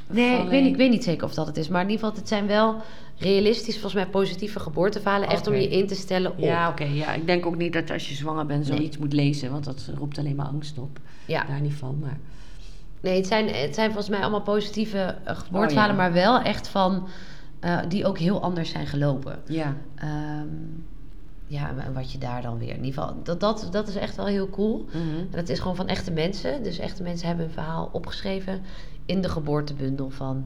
Nee, ik weet, ik weet niet zeker of dat het is. Maar in ieder geval, het zijn wel realistisch, volgens mij positieve geboorteverhalen. Echt om je in te stellen op. Ja, oké. ja. Ik denk ook niet dat als je zwanger bent Nee. zoiets moet lezen, want dat roept alleen maar angst op. Ja. Daar niet van, maar... Nee, het zijn, het zijn volgens mij allemaal positieve eh, geboorteverhalen. Oh, ja. Maar wel echt van, eh, die ook heel anders zijn gelopen. Ja. Ehm, ja, en wat je daar dan weer. In ieder geval, dat, dat, dat is echt wel heel cool. Mhm. En dat is gewoon van echte mensen. Dus echte mensen hebben een verhaal opgeschreven in de geboortebundel van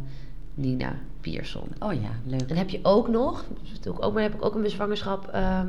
Nina Pierson. Oh ja, leuk. En heb je ook nog, dat ik ook, maar heb ik ook een bezwangerschap ehm,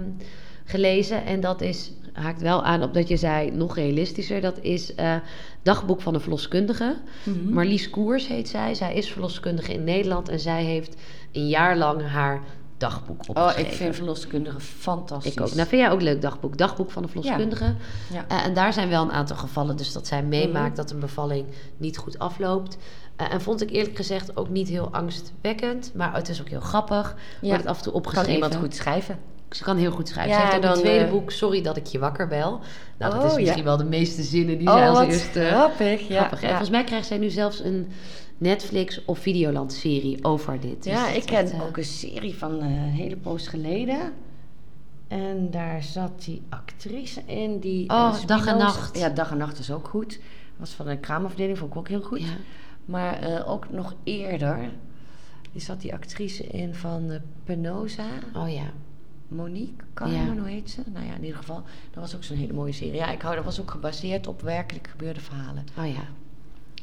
gelezen. En dat is, haakt wel aan op dat je zei, nog realistischer. Dat is eh, Dagboek van een verloskundige. Mhm. Marlies Koers heet zij. Zij is verloskundige in Nederland. En zij heeft een jaar lang haar dagboek Oh, ik vind verloskundigen fantastisch. Ik ook. Nou, vind jij ook leuk dagboek? Dagboek van de verloskundige. Ja. Eh, en daar zijn wel een aantal gevallen. Dus dat zij meemaakt dat een bevalling niet goed afloopt. Eh, en vond ik eerlijk gezegd ook niet heel angstwekkend. Maar het is ook heel grappig. Ja. Wordt het af en toe Kan opgeschreven. iemand goed schrijven? Ze kan heel goed schrijven. Ja, ze heeft ook dan, een tweede eh, boek, Sorry dat ik je wakker bel. Nou, dat Oh, is ja. misschien wel de meeste zinnen die oh, zij als wat eerste... grappig. Ja, Grappig, ja. Volgens mij krijgt zij nu zelfs een Netflix of Videoland serie over dit. Dus ja, ik ken echt, eh, ook een serie van een hele poos geleden. En daar zat die actrice in die... Oh, Dag en Nacht. Ja, Dag en Nacht is ook goed. Was van een kraamafdeling, vond ik ook heel goed. Maar eh, ook nog eerder... Die zat die actrice in van eh, Penosa. Oh ja. Monique Carmen, Ja. hoe heet ze? Nou ja, in ieder geval, dat was ook zo'n hele mooie serie. Ja, ik hou, dat was ook gebaseerd op werkelijk gebeurde verhalen. Oh ja.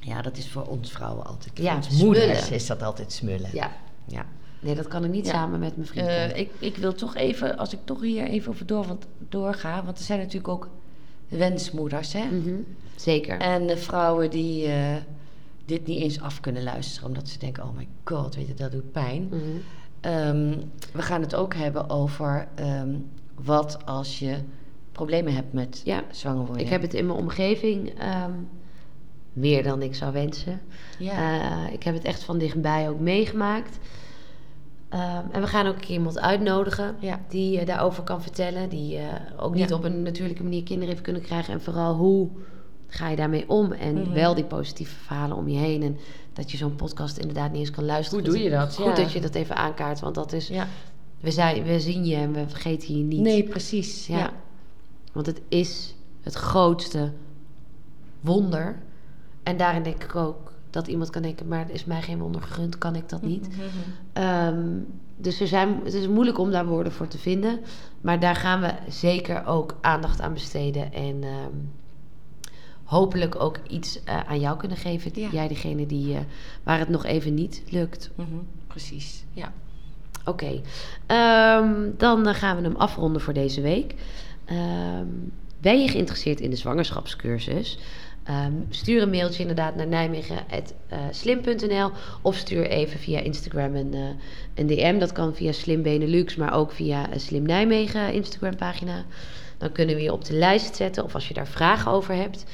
Ja, dat is voor ons vrouwen altijd. Ja, voor ons moeders smullen. is dat altijd smullen. Ja. ja. Nee, dat kan ik niet Ja. samen met mijn vriend. Eh, ik, ik wil toch even, als ik toch hier even over door, want, doorga, want er zijn natuurlijk ook wensmoeders, hè? Mhm. Zeker. En de vrouwen die dit niet eens af kunnen luisteren, omdat ze denken, oh my god, weet je, dat doet pijn. Mhm. Ehm, we gaan het ook hebben over ehm, wat als je problemen hebt met Ja. zwanger worden. Ik heb het in mijn omgeving ehm, meer dan ik zou wensen. ja. Eh, ik heb het echt van dichtbij ook meegemaakt. En we gaan ook een keer iemand uitnodigen Ja. die eh, daarover kan vertellen. Die eh, ook niet op een natuurlijke manier kinderen heeft kunnen krijgen. En vooral hoe ga je daarmee om? En Mhm. wel die positieve verhalen om je heen. En dat je zo'n podcast inderdaad niet eens kan luisteren. Hoe doe je dat? Goed Ja. dat je dat even aankaart. Want dat is, ja. we, zijn, we zien je en we vergeten je niet. Nee, precies. Ja. Ja. Want het is het grootste wonder. En daarin denk ik ook dat iemand kan denken, maar is mij geen wonder gegund, kan ik dat niet. Mhm. Ehm, dus er zijn, het is moeilijk om daar woorden voor te vinden. Maar daar gaan we zeker ook aandacht aan besteden. En ehm, hopelijk ook iets eh, aan jou kunnen geven. Ja. Jij degene die, eh, waar het nog even niet lukt. Mhm. Precies. Ja. Oké, Ehm, dan eh, gaan we hem afronden voor deze week. Ehm, ben je geïnteresseerd in de zwangerschapscursus? Ehm, stuur een mailtje inderdaad naar nijmegen.slim.nl of stuur even via Instagram een, een DM. Dat kan via Slim Benelux, maar ook via Slim Nijmegen Instagram pagina. Dan kunnen we je op de lijst zetten of als je daar vragen over hebt.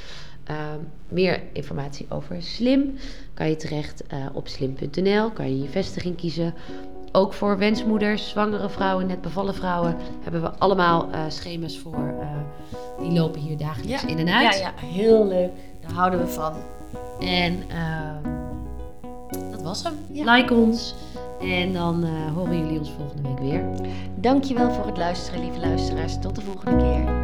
Ehm, meer informatie over Slim kan je terecht eh, op slim.nl. Kan je je vestiging kiezen. Ook voor wensmoeders, zwangere vrouwen, net bevallen vrouwen hebben we allemaal eh, schema's voor. eh, die lopen hier dagelijks in en uit. Ja, ja, heel leuk. Daar houden we van. En ehm, dat was hem. Ja. Like ons. En dan horen jullie ons volgende week weer. Dankjewel voor het luisteren, lieve luisteraars. Tot de volgende keer.